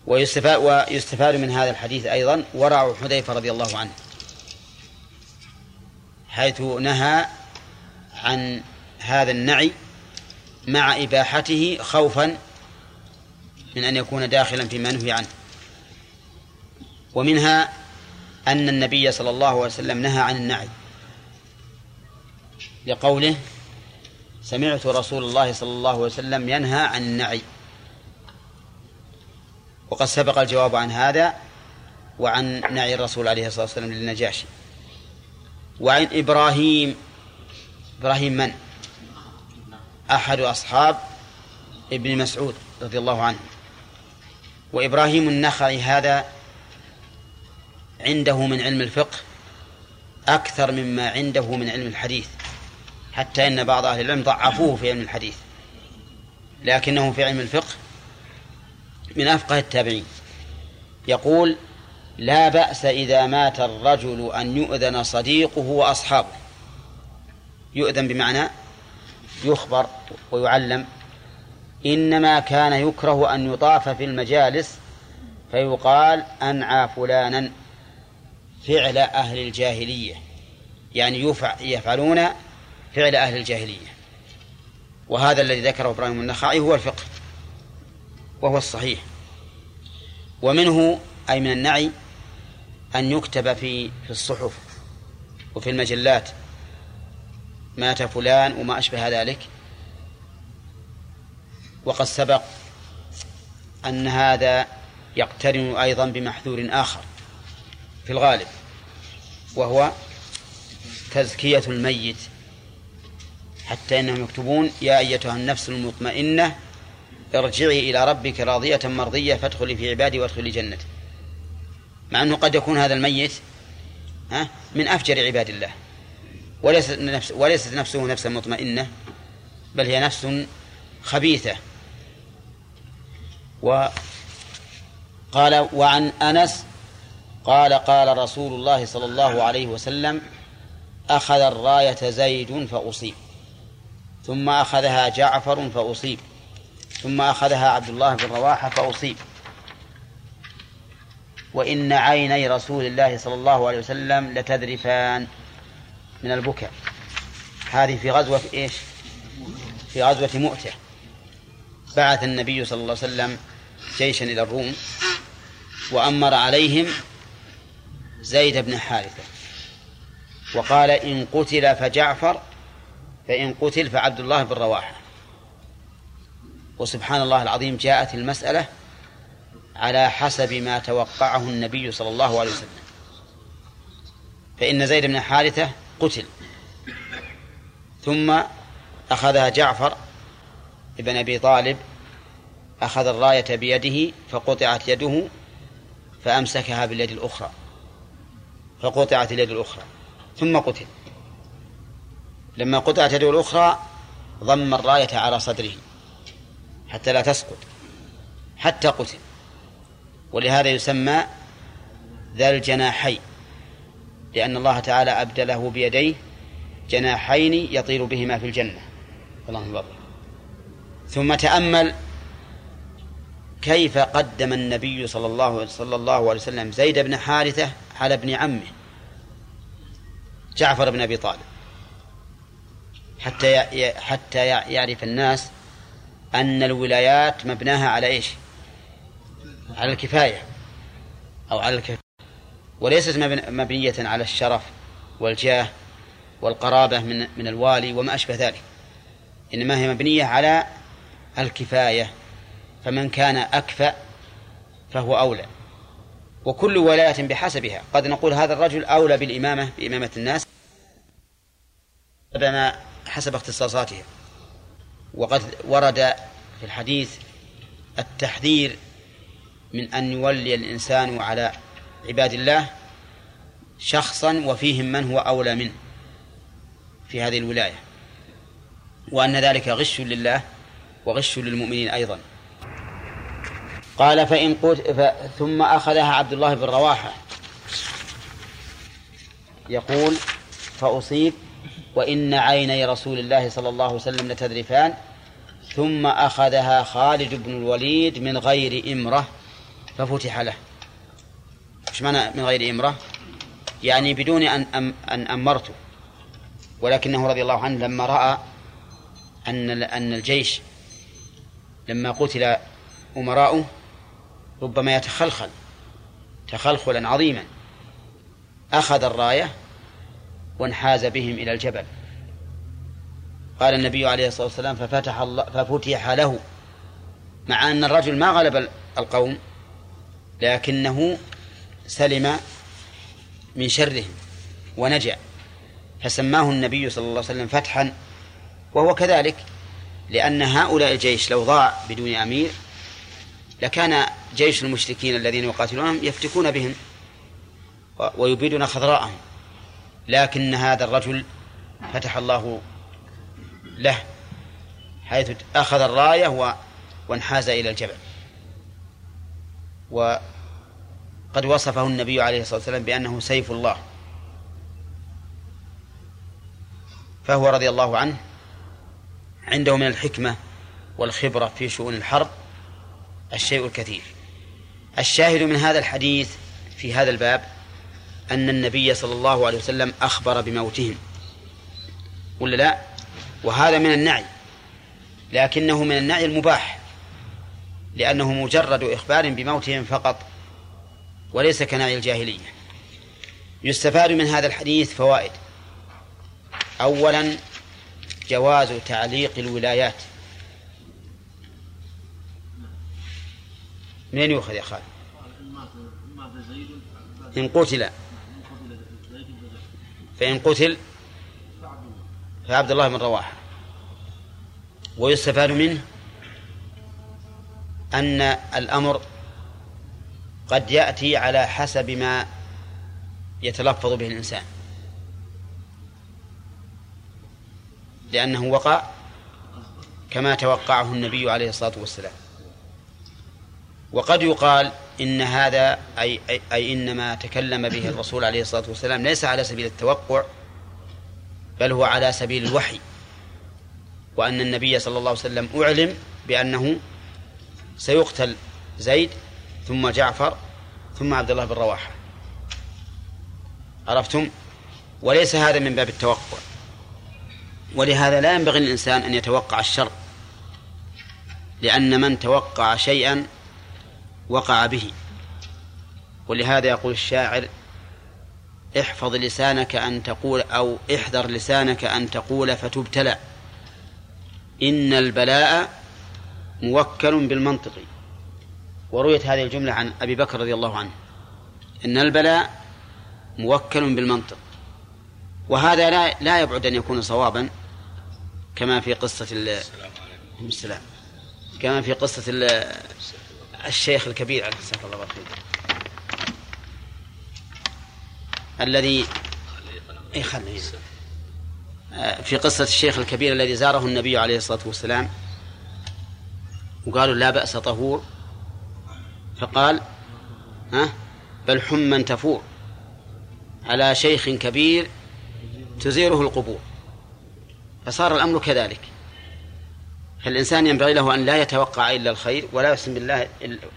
ويستفاد, ويستفاد من هذا الحديث أيضا ورع حذيفة رضي الله عنه حيث نهى عن هذا النعي مع إباحته خوفا من أن يكون داخلا فيما نهي عنه. ومنها أن النبي صلى الله عليه وسلم نهى عن النعي لقوله سمعت رسول الله صلى الله عليه وسلم ينهى عن النعي. وقد سبق الجواب عن هذا وعن نعي الرسول عليه الصلاة والسلام للنجاشي. وعن إبراهيم إبراهيم من؟ أحد أصحاب ابن مسعود رضي الله عنه. وإبراهيم النخعي هذا عنده من علم الفقه أكثر مما عنده من علم الحديث. حتى إن بعض أهل العلم ضعفوه في علم الحديث. لكنه في علم الفقه من أفقه التابعين. يقول لا بأس إذا مات الرجل أن يؤذن صديقه وأصحابه. يؤذن بمعنى يخبر ويعلم. إنما كان يكره أن يطاف في المجالس فيقال أنعى فلانا. فعل أهل الجاهلية. يعني يفعلون فعل أهل الجاهلية. وهذا الذي ذكره إبراهيم النخعي هو الفقه وهو الصحيح. ومنه أي من النعي أن يكتب في في الصحف وفي المجلات مات فلان وما أشبه ذلك. وقد سبق أن هذا يقترن أيضا بمحذور آخر في الغالب وهو تزكية الميت. حتى إنهم يكتبون يا أيتها النفس المطمئنة ارجعي إلى ربك راضية مرضية فادخلي في عبادي وادخلي جنتي. مع أنه قد يكون هذا الميت ها من أفجر عباد الله. وليست نفس وليست نفسه نفسا مطمئنة بل هي نفس خبيثة. وقال وعن أنس قال قال رسول الله صلى الله عليه وسلم أخذ الراية زيد فأصيب. ثم أخذها جعفر فأصيب. ثم أخذها عبد الله بن رواحة فأصيب. وإن عيني رسول الله صلى الله عليه وسلم لتذرفان من البكاء. هذه في غزوة إيش؟ في غزوة مؤتة. بعث النبي صلى الله عليه وسلم جيشا إلى الروم وأمر عليهم زيد بن حارثة. وقال إن قتل فجعفر فإن قتل فعبد الله بن رواحة وسبحان الله العظيم جاءت المسألة على حسب ما توقعه النبي صلى الله عليه وسلم. فإن زيد بن حارثة قتل. ثم أخذها جعفر ابن أبي طالب أخذ الراية بيده فقطعت يده فأمسكها باليد الأخرى. فقطعت اليد الأخرى. ثم قتل. لما قطعت يده الأخرى ضم الراية على صدره حتى لا تسقط حتى قتل. ولهذا يسمى ذا الجناحين لأن الله تعالى أبدله بيديه جناحين يطير بهما في الجنة. اللهم بارك ثم تأمل كيف قدم النبي صلى الله صلى الله عليه وسلم زيد بن حارثة على ابن عمه جعفر بن أبي طالب. حتى حتى يعرف الناس أن الولايات مبناها على إيش؟ على الكفاية أو على الكفاية. وليست مبنية على الشرف والجاه والقرابة من من الوالي وما أشبه ذلك. إنما هي مبنية على الكفاية. فمن كان أكفأ فهو أولى. وكل ولاية بحسبها. قد نقول هذا الرجل أولى بالإمامة بإمامة الناس. بما حسب اختصاصاتهم. وقد ورد في الحديث التحذير من أن يولي الإنسان على عباد الله شخصا وفيهم من هو أولى منه في هذه الولاية. وأن ذلك غش لله وغش للمؤمنين أيضا. قال فإن قلت ثم أخذها عبد الله بن رواحة. يقول فأصيب وإن عيني رسول الله صلى الله عليه وسلم لتذرفان ثم أخذها خالد بن الوليد من غير إمرة ففتح له. إيش معنى من غير إمرة؟ يعني بدون أن أم أن أمرته. ولكنه رضي الله عنه لما رأى أن أن الجيش لما قتل أمراؤه ربما يتخلخل تخلخلا عظيما. أخذ الراية وانحاز بهم إلى الجبل. قال النبي عليه الصلاة والسلام ففتح الله ففتح له. مع أن الرجل ما غلب القوم لكنه سلم من شرهم ونجا فسماه النبي صلى الله عليه وسلم فتحا وهو كذلك لأن هؤلاء الجيش لو ضاع بدون أمير لكان جيش المشركين الذين يقاتلونهم يفتكون بهم ويبيدون خضراءهم. لكن هذا الرجل فتح الله له حيث أخذ الراية وانحاز إلى الجبل. وقد وصفه النبي عليه الصلاة والسلام بأنه سيف الله. فهو رضي الله عنه عنده من الحكمة والخبرة في شؤون الحرب الشيء الكثير. الشاهد من هذا الحديث في هذا الباب أن النبي صلى الله عليه وسلم أخبر بموتهم. ولا لا؟ وهذا من النعي. لكنه من النعي المباح. لأنه مجرد إخبار بموتهم فقط وليس كنعي الجاهلية. يستفاد من هذا الحديث فوائد. أولا جواز تعليق الولايات. منين يؤخذ يا خالد؟ إن قتل. فإن قتل فعبد الله بن رواحة ويستفاد منه أن الأمر قد يأتي على حسب ما يتلفظ به الإنسان. لأنه وقع كما توقعه النبي عليه الصلاة والسلام. وقد يقال إن هذا أي, أي, أي إنما تكلم به الرسول عليه الصلاة والسلام ليس على سبيل التوقع بل هو على سبيل الوحي. وأن النبي صلى الله عليه وسلم أعلم بأنه سيقتل زيد ثم جعفر ثم عبد الله بن رواحة. عرفتم؟ وليس هذا من باب التوقع. ولهذا لا ينبغي للإنسان أن يتوقع الشر لأن من توقع شيئا وقع به. ولهذا يقول الشاعر احفظ لسانك أن تقول أو احذر لسانك أن تقول فتبتلى. إن البلاء موكل بالمنطق. ورويت هذه الجملة عن أبي بكر رضي الله عنه. إن البلاء موكل بالمنطق. وهذا لا لا يبعد أن يكون صوابا كما في قصة السلام كما في قصة الشيخ الكبير عليه الصلاة الله الذي اي خلي آه، في قصة الشيخ الكبير الذي زاره النبي عليه الصلاة والسلام وقالوا لا بأس طهور. فقال ها بل حما تفور. على شيخ كبير تزيره القبور. فصار الأمر كذلك. فالإنسان ينبغي له أن لا يتوقع إلا الخير ولا يحسن بالله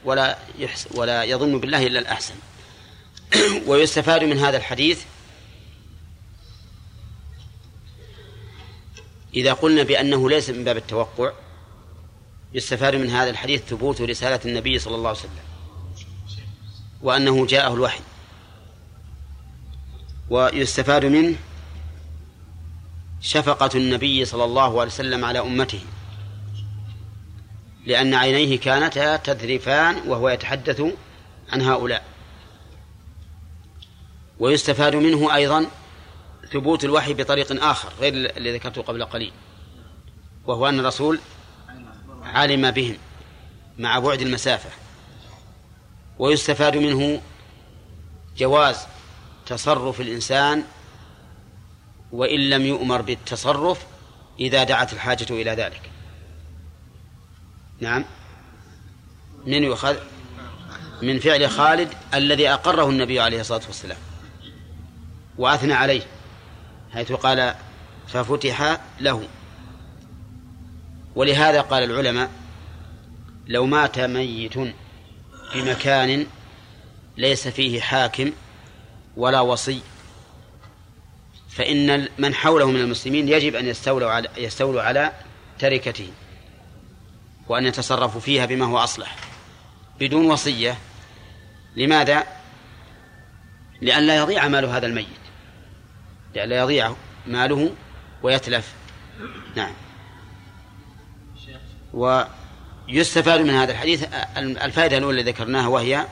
ولا يحسن ولا يظن بالله إلا الأحسن. (clears throat) ويستفاد من هذا الحديث إذا قلنا بأنه ليس من باب التوقع يستفاد من هذا الحديث ثبوت رسالة النبي صلى الله عليه وسلم. وأنه جاءه الوحي. ويستفاد منه شفقة النبي صلى الله عليه وسلم على أمته. لأن عينيه كانتا تذرفان وهو يتحدث عن هؤلاء. ويستفاد منه أيضا ثبوت الوحي بطريق آخر غير الذي ذكرته قبل قليل وهو أن الرسول علم بهم مع بعد المسافة. ويستفاد منه جواز تصرف الإنسان وإن لم يؤمر بالتصرف إذا دعت الحاجة إلى ذلك. نعم. من يؤخذ من فعل خالد الذي أقره النبي عليه الصلاة والسلام وأثنى عليه حيث قال ففتح له. ولهذا قال العلماء لو مات ميت في مكان ليس فيه حاكم ولا وصي فإن من حوله من المسلمين يجب أن يستولوا على يستولوا على تركته. وأن يتصرفوا فيها بما هو أصلح. بدون وصية. لماذا؟ لئلا يضيع مال هذا الميت. لئلا يضيع ماله ويتلف. نعم. ويستفاد من هذا الحديث. الفائدة الأولى التي ذكرناها وهي